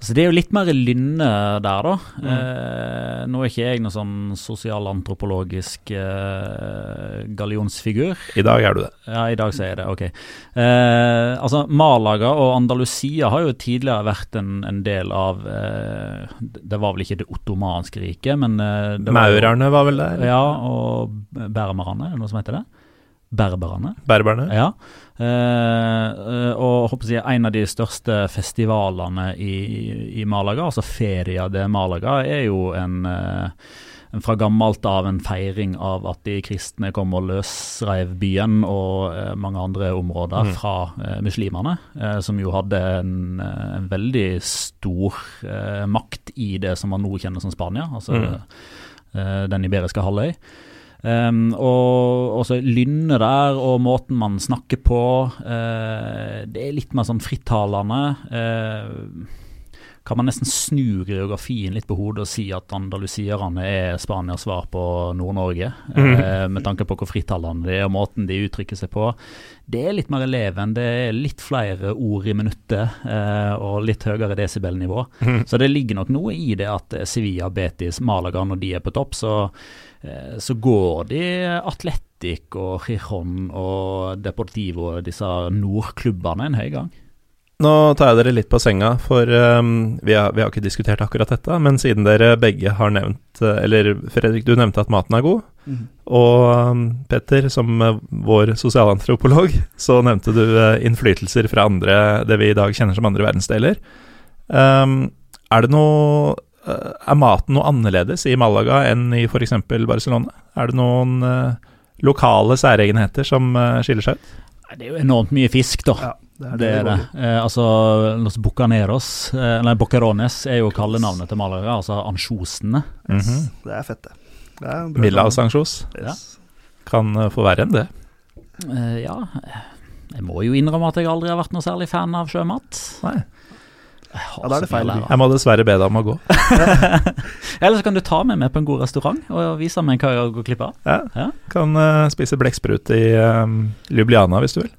Så det er jo litt mer lynne der, da. Eh, nå er ikke jeg noen sånn sosialantropologisk eh, gallionsfigur. I dag er du det. Ja, i dag sier jeg det, ok. Eh, altså, Malaga og Andalusia har jo tidligere vært en, en del av eh, Det var vel ikke det ottomanske riket, men eh, det var Maurerne var vel der? Ja, og bermerne, er det noe som heter det? Berberne? Berberne? Ja. Eh, og håper jeg, en av de største festivalene i, i Malaga, altså Feria de Malaga, er jo en, eh, fra gammelt av en feiring av at de kristne kom og løsreiv byen og eh, mange andre områder mm. fra eh, muslimene, eh, som jo hadde en, eh, en veldig stor eh, makt i det som man nå kjenner som Spania, altså mm. eh, den iberiske halvøy. Um, og også lynnet der, og måten man snakker på. Uh, det er litt mer sånn frittalende. Uh, kan man nesten snu geografien litt på hodet og si at andalusierne er Spanias svar på Nord-Norge, eh, med tanke på hvor frittalende det er og måten de uttrykker seg på. Det er litt mer eleven, det er litt flere ord i minuttet eh, og litt høyere desibelnivå. Så det ligger nok noe i det at eh, Sevilla, Betis, Malaga, når de er på topp, så, eh, så går de Atletic og Gijon og Deportivo, disse nordklubbene, en høy gang. Nå tar jeg dere litt på senga, for um, vi, har, vi har ikke diskutert akkurat dette. Men siden dere begge har nevnt uh, Eller Fredrik, du nevnte at maten er god. Mm. Og um, Petter, som uh, vår sosialantropolog, så nevnte du uh, innflytelser fra andre, det vi i dag kjenner som andre verdensdeler. Um, er det noe Er maten noe annerledes i Malaga enn i f.eks. Barcelona? Er det noen uh, lokale særegenheter som uh, skiller seg ut? Det er jo enormt mye fisk, da. Ja, det er Det er det. Eh, altså, Los Bucaneros, eh, eller Bocarones, er jo kallenavnet til Malaga, altså ansjosene. Mm -hmm. Det er fett, det. det Middelhavsansjos. Yes. kan uh, få verre enn det. Eh, ja, jeg må jo innrømme at jeg aldri har vært noe særlig fan av sjømat. Nei. Jeg Ja, da er det feil. Jeg må dessverre be deg om å gå. Eller så kan du ta med meg på en god restaurant og vise meg hva jeg går glipp av. Ja. Ja. Kan uh, spise blekksprut i um, Ljubljana hvis du vil.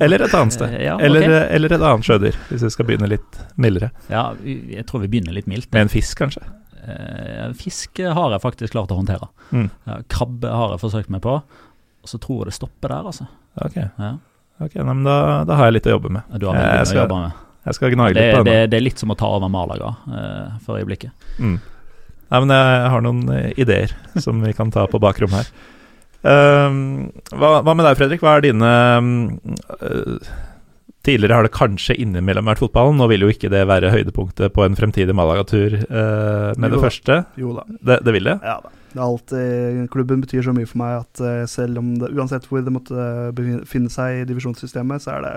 Eller et annet sted. Ja, okay. eller, eller et annet sjødyr, hvis vi skal begynne litt mildere. Ja, jeg tror vi begynner litt mildt. Med en fisk, kanskje. Eh, fisk har jeg faktisk klart å håndtere. Mm. Ja, krabbe har jeg forsøkt meg på, og så tror jeg det stopper der, altså. Ok, Ja. okay nei, men da, da har jeg litt å jobbe med. Du har veldig mye å jobbe med. Jeg skal gnage Det, litt på det, den. det er litt som å ta over Malaga eh, for øyeblikket. Mm. Nei, men jeg har noen eh, ideer som vi kan ta på bakrom her. Um, hva, hva med deg, Fredrik? Hva er dine um, uh, Tidligere har det kanskje innimellom vært fotballen. Nå vil jo ikke det være høydepunktet på en fremtidig Malaga-tur uh, med Jo det første. Jo da. Det, det vil det? Ja da. Det er alltid, klubben betyr så mye for meg at uh, selv om det, uansett hvor det måtte befinne seg i divisjonssystemet, så er det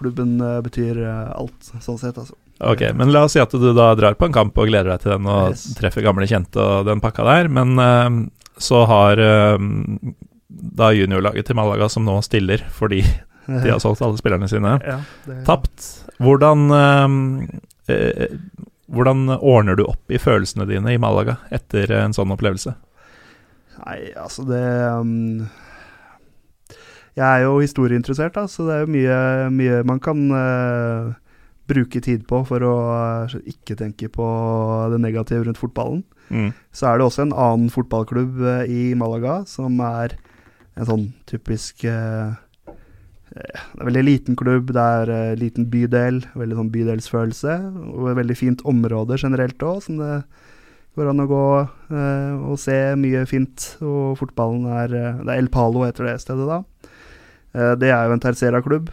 klubben eh, betyr eh, alt, sånn sett, altså. Ok, men la oss si at du da drar på en kamp og gleder deg til den og Yes. treffer gamle kjente og den pakka der, men eh, så har da juniorlaget til Malaga, som nå stiller fordi de har solgt alle spillerne sine, ja, det, tapt. Hvordan Hvordan ordner du opp i følelsene dine i Malaga etter en sånn opplevelse? Nei, altså det um, Jeg er jo historieinteressert, da, så det er jo mye, mye man kan uh, bruke tid på for å eh, ikke tenke på det negative rundt fotballen. Mm. Så er det også en annen fotballklubb eh, i Malaga som er en sånn typisk eh, Det er veldig liten klubb, det er eh, liten bydel, veldig sånn bydelsfølelse. Og et veldig fint område generelt òg, som det går an å gå eh, og se mye fint. Og fotballen er Det er El Palo heter det stedet, da. Eh, det er jo en tercera-klubb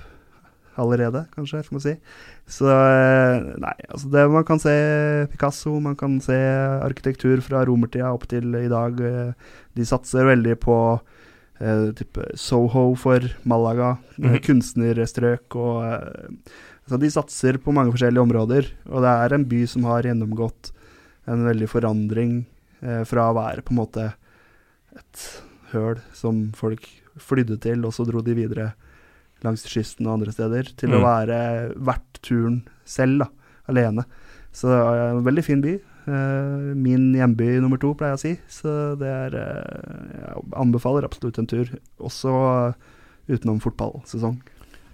allerede, kanskje, skal man si. Så eh, nei, altså det man kan se Picasso, man kan se arkitektur fra romertida opp til i dag. eh, De satser veldig på eh, type Soho for Malaga, mm -hmm. kunstnerstrøk og eh, Så de satser på mange forskjellige områder, og det er en by som har gjennomgått en veldig forandring eh, fra å være på en måte et høl som folk flydde til, og så dro de videre langs kysten og andre steder, til å Mm. være verdt turen selv, da, alene. Så det er en veldig fin by. Eh, min hjemby nummer to, pleier jeg å si. Så det er eh, Jeg anbefaler absolutt en tur, også utenom fotballsesong.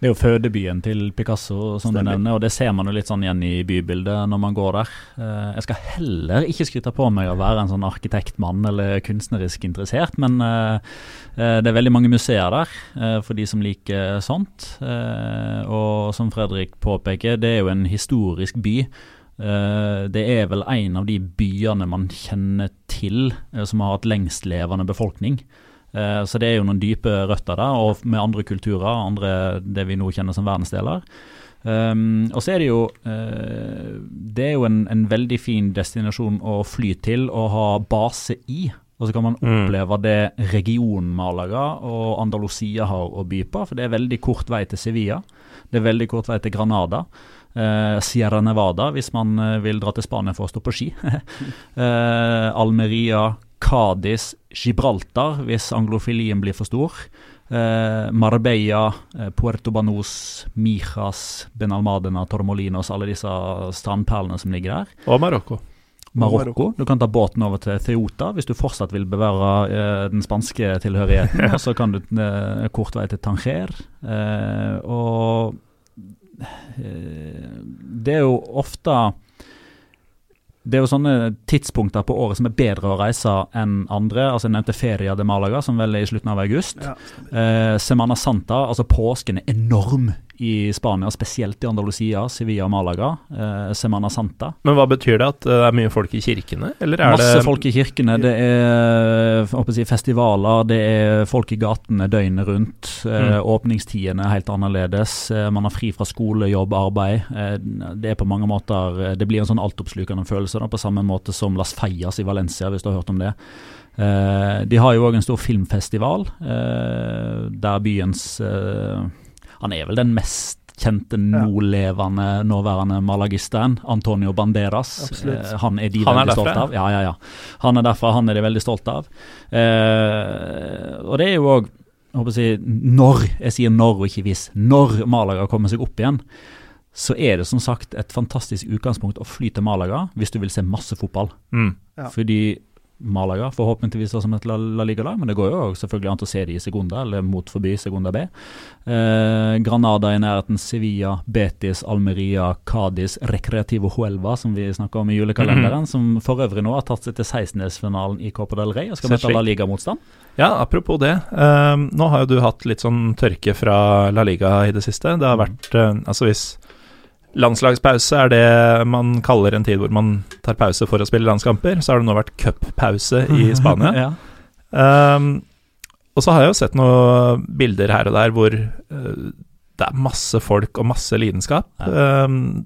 Det er jo fødebyen til Picasso, som du nevner, og det ser man jo litt sånn igjen i bybildet når man går der. Eh, Jeg skal heller ikke skryte på meg å være en sånn arkitektmann eller kunstnerisk interessert, men eh, eh, det er veldig mange museer der for de som liker sånt. Og som Fredrik påpeker, det er jo en historisk by. Det er vel en av de byene man kjenner til som har hatt lengstlevende befolkning. Eh, Så det er jo noen dype røtter der, og med andre kulturer, andre det vi nå kjenner som verdensdeler. Um, og så er det jo uh, Det er jo en, en veldig fin destinasjon å fly til og ha base i. Og så kan man Mm. oppleve det regionen Malaga og Andalusia har å by på. For det er veldig kort vei til Sevilla. Det er veldig kort vei til Granada. Uh, Sierra Nevada, hvis man vil dra til Spania for å stå på ski. uh, Almeria, Cádiz, Gibraltar, hvis anglofilien blir for stor. Eh, Marbella, eh, Puerto Banos, Mijas, Benalmadena, Tormolinos, alle disse strandperlene som ligger der. Og Marokko. Marokko. Du kan ta båten over til Theota hvis du fortsatt vil bevare eh, den spanske tilhørigheten. og så kan du eh, kort vei til Tanger. Eh, og eh, det er jo ofte det er jo sånne tidspunkter på året som er bedre å reise enn andre. altså Jeg nevnte Feria de Malaga, som vel er i slutten av august. Ja, Eh, Semana Santa, altså påsken, er enorm i Spania, spesielt i Andalusia, Sevilla og Malaga. Eh, Semana Santa. Men hva betyr det? At det er mye folk i kirkene? Eller Masse det folk i kirkene, det er jeg, si, festivaler, det er folk i gatene døgnet rundt. Eh, Mm. Åpningstidene er helt annerledes. Eh, man har fri fra skole, jobb, arbeid. Eh, det er på mange måter eh, Det blir en sånn altoppslukende følelse, da, på samme måte som Las Feias i Valencia, hvis du har hørt om det. Eh, de har jo òg en stor filmfestival, eh, der byens eh, Han er vel den mest kjente nålevende nåværende malagisteren, Antonio Banderas. Absolutt. Eh, han er de Han er veldig stolt derfra, ja. av. Ja, ja, ja. Han er derfra, han er de veldig stolt av. Eh, og det er jo òg si, Når, jeg sier når og ikke hvis, når Malaga kommer seg opp igjen, så er det som sagt et fantastisk utgangspunkt å fly til Malaga hvis du vil se masse fotball. mm. Ja. Fordi Malaga forhåpentligvis som et La La Liga-lag, men det går jo selvfølgelig an å se de i Segunda, eller mot forbi Segunda B. Eh, Granada i nærheten, Sevilla, Betis, Almeria, Cádiz, Recreativo Huelva, som vi snakker om i julekalenderen, som for øvrig nå har tatt seg til 16-delsfinalen i Copa del Rey og skal møte La. Liga-motstand. Ja, apropos det. eh, nå har jo du hatt litt sånn tørke fra La Liga i det siste. Det har vært eh, Altså hvis landslagspause er det man kaller en tid hvor man tar pause for å spille landskamper, så har det nå vært cuppause i Spania. ja. Um, og så har jeg jo sett noen bilder her og der hvor uh, det er masse folk og masse lidenskap. Um,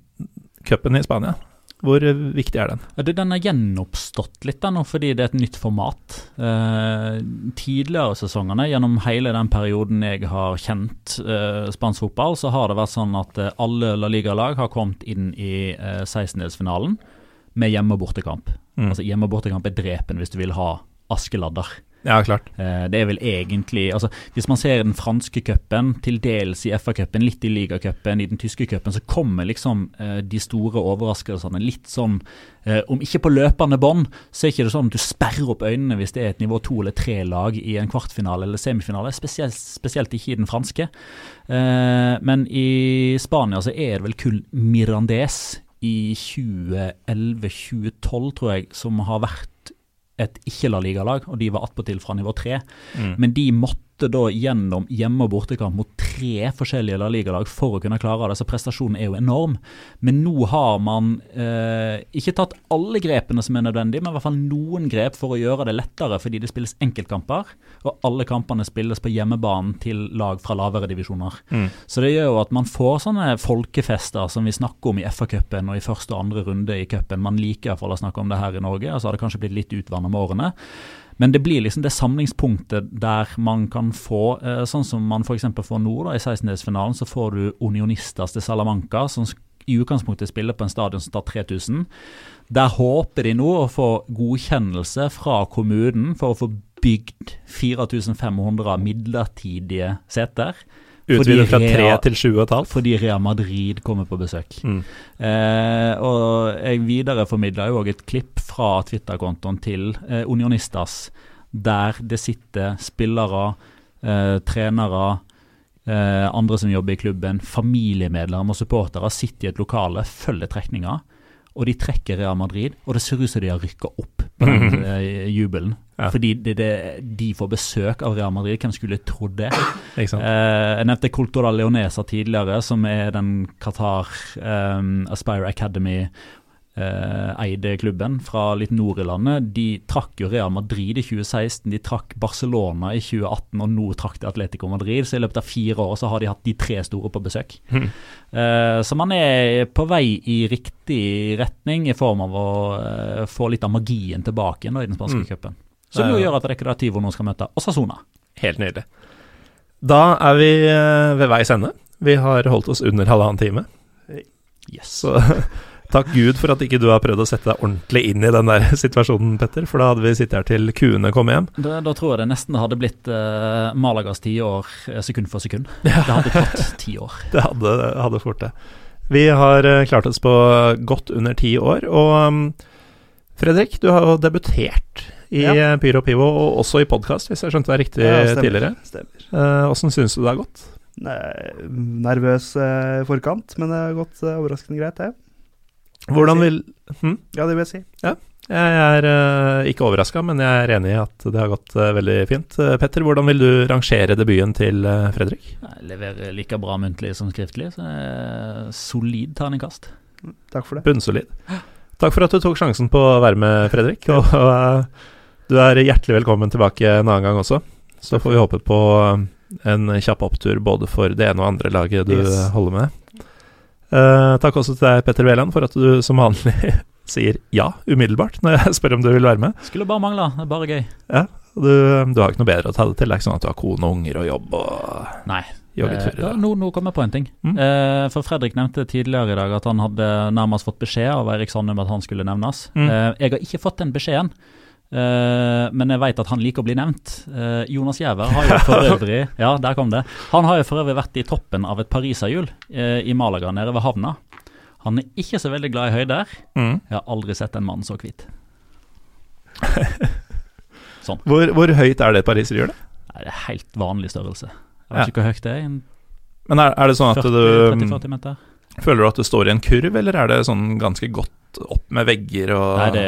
Cupen i Spania, hvor eh, viktig er den? Det, den har gjenoppstått litt nå, fordi det er et nytt format. Eh, tidligere sesongene, gjennom hele den perioden jeg har kjent eh, spansk fotball, så har det vært sånn at eh, alle La Liga-lag har kommet inn i eh, 16-delsfinalen med hjemme- og bortekamp. Mm. Altså Hjemme- og bortekamp er drepen hvis du vil ha askeladder. Ja, klart. Eh, Det er vel egentlig altså Hvis man ser den franske cupen, til dels i FA-cupen, litt i ligacupen, i den tyske cupen, så kommer liksom eh, de store overraskelsene litt sånn eh, Om ikke på løpende bånd, så er ikke det sånn at du sperrer opp øynene hvis det er et nivå to eller tre lag i en kvartfinale eller semifinale. Spesielt, spesielt ikke i den franske. Men i Spania så er det vel kun Mirandés i 2011-2012, tror jeg, som har vært et ikke-La Liga-lag, og de var attpåtil fra nivå tre. Mm. Men de måtte da gjennom hjemme- og bortekamp mot tre forskjellige La Liga-lag for å kunne klare det, så prestasjonen er jo enorm. Men nå har man eh, ikke tatt alle grepene som er nødvendige, men i hvert fall noen grep for å gjøre det lettere, fordi det spilles enkeltkamper, og alle kampene spilles på hjemmebanen til lag fra lavere divisjoner. Mm. Så det gjør jo at man får sånne folkefester som vi snakker om i FA-cupen og i første og andre runde i cupen. Man liker iallfall å snakke om det her i Norge, og så har det kanskje blitt litt utvannet med årene. Men det blir liksom det samlingspunktet der man kan få, eh, sånn som man f.eks. får nå da, i 16-delsfinalen, så får du Unionistas til Salamanca, som i utgangspunktet spiller på en stadion som tar 3000. Der håper de nå å få godkjennelse fra kommunen for å få bygd 4500 midlertidige seter. Utvidet fra tre til sju og et halvt. Fordi Real Madrid kommer på besøk. Mm. Eh, og jeg videreformidla jo òg et klipp fra Twitter-kontoen til eh, Unionistas, der det sitter spillere, eh, trenere, eh, andre som jobber i klubben, familiemedlemmer og supportere, sitter i et lokale, følger trekninga, og de trekker Real Madrid, og det ser ut som de har rykka opp på den eh, jubelen. Ja. Fordi det, det, de får besøk av Real Madrid. Hvem skulle trodd det? Eh, jeg nevnte Cultura Leonesa tidligere, som er den Qatar eh, Aspire Academy eide klubben fra litt nord i landet. De trakk jo Real Madrid i 2016, de trakk Barcelona i 2018, og nå trakk de Atletico Madrid. Så i løpet av fire år så har de hatt de tre store på besøk. Mm. Eh, så man er på vei i riktig retning i form av å eh, få litt av magien tilbake igjen i den spanske Mm. cupen. Som jo gjør at Recreativo nå skal møte Osasona. Helt nydelig. Da er vi eh, ved veis ende. Vi har holdt oss under halvannen time. Yes. Så takk Gud for at ikke du har prøvd å sette deg ordentlig inn i den der situasjonen, Petter. For da hadde vi sittet her til kuene kom hjem. Da, da tror jeg det nesten hadde blitt uh, Malagas tiår uh, sekund for sekund. Det hadde tatt ti år. Det hadde, hadde fort det. Vi har eh, klart oss på godt under ti år. Og um, Fredrik, du har jo debutert i Ja. eh, Pyro Pivo, og også i podkast, hvis jeg skjønte deg riktig Ja, stemmer. tidligere. Stemmer. Åssen uh, syns du det har gått? Nervøs i uh, forkant, men det har gått uh, overraskende greit, det. Hvordan vil hm? Ja, det vil jeg si. Jeg er uh, ikke overraska, men jeg er enig i at det har gått uh, veldig fint. Uh, Petter, hvordan vil du rangere debuten til Fredrik? Jeg leverer like bra muntlig som skriftlig, så er solid terningkast. Takk for det. Bunnsolid. Takk for at du tok sjansen på å være med, Fredrik. Og, du er hjertelig velkommen tilbake en annen gang også. Så får vi håpe på en kjapp opptur både for det ene og andre laget du Yes. holder med. Eh, takk også til deg, Petter Wæland, for at du som vanlig sier ja umiddelbart når jeg spør om du vil være med. Skulle bare mangle, det er bare gøy. Ja, Du, du har ikke noe bedre å ta det til? Det er ikke sånn at du har kone og unger og jobb og Nei. joggeturer? Eh, nå, nå kom jeg på en ting. Mm. Eh, for Fredrik nevnte tidligere i dag at han hadde nærmest fått beskjed av Eirik Sandum at han skulle nevnes. Mm. Eh, jeg har ikke fått den beskjeden, eh, men jeg vet at han liker å bli nevnt. Uh, Jonas Giæver har jo for øvrig Ja, der kom det. Han har jo for øvrig vært i toppen av et pariserhjul uh, i Malaga nede ved havna. Han er ikke så veldig glad i høyder. Mm. Jeg har aldri sett en mann så hvit. sånn. Hvor, hvor høyt er det pariserhjulet? Det er helt vanlig størrelse. Jeg Ja. vet ikke hvor høyt det er. en Men er, er det sånn at du 40-30-40 meter. Føler du at du står i en kurv, eller er det sånn ganske godt opp med vegger og Nei, det,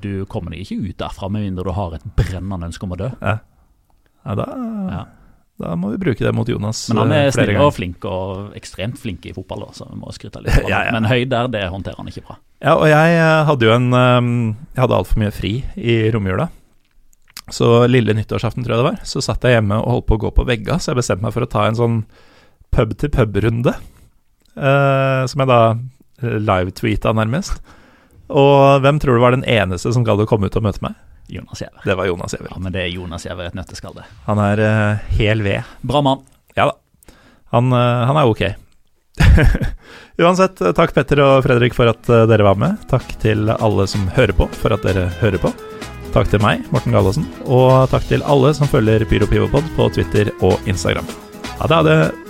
du kommer deg ikke ut derfra med mindre du har et brennende ønske om å dø. Ja, da, Ja. da må vi bruke det mot Jonas Men han eh, er snill og flink og ekstremt flink i fotball, da, så vi må skryte litt. Ja, ja. Men høyder, det håndterer han ikke bra. Ja, og jeg eh, hadde jo en eh, Jeg hadde altfor mye fri i romjula. Så lille nyttårsaften, tror jeg det var, så satt jeg hjemme og holdt på å gå på vegga, så jeg bestemte meg for å ta en sånn pub-til-pub-runde. Eh, som jeg da eh, live-tweeta nærmest. Og hvem tror du var den eneste som gadd å komme ut og møte meg? Jonas Giæver. Det var Jonas Giæver. Ja, men det er Jonas Giæver et nøtteskalle. Han er uh, hel ved. Bra mann. Ja da. Han, uh, han er ok. Uansett, takk Petter og Fredrik for at dere var med. Takk til alle som hører på, for at dere hører på. Takk til meg, Morten Gallaasen, og takk til alle som følger Pyro Pivopod på Twitter og Instagram. Ha det, ha det.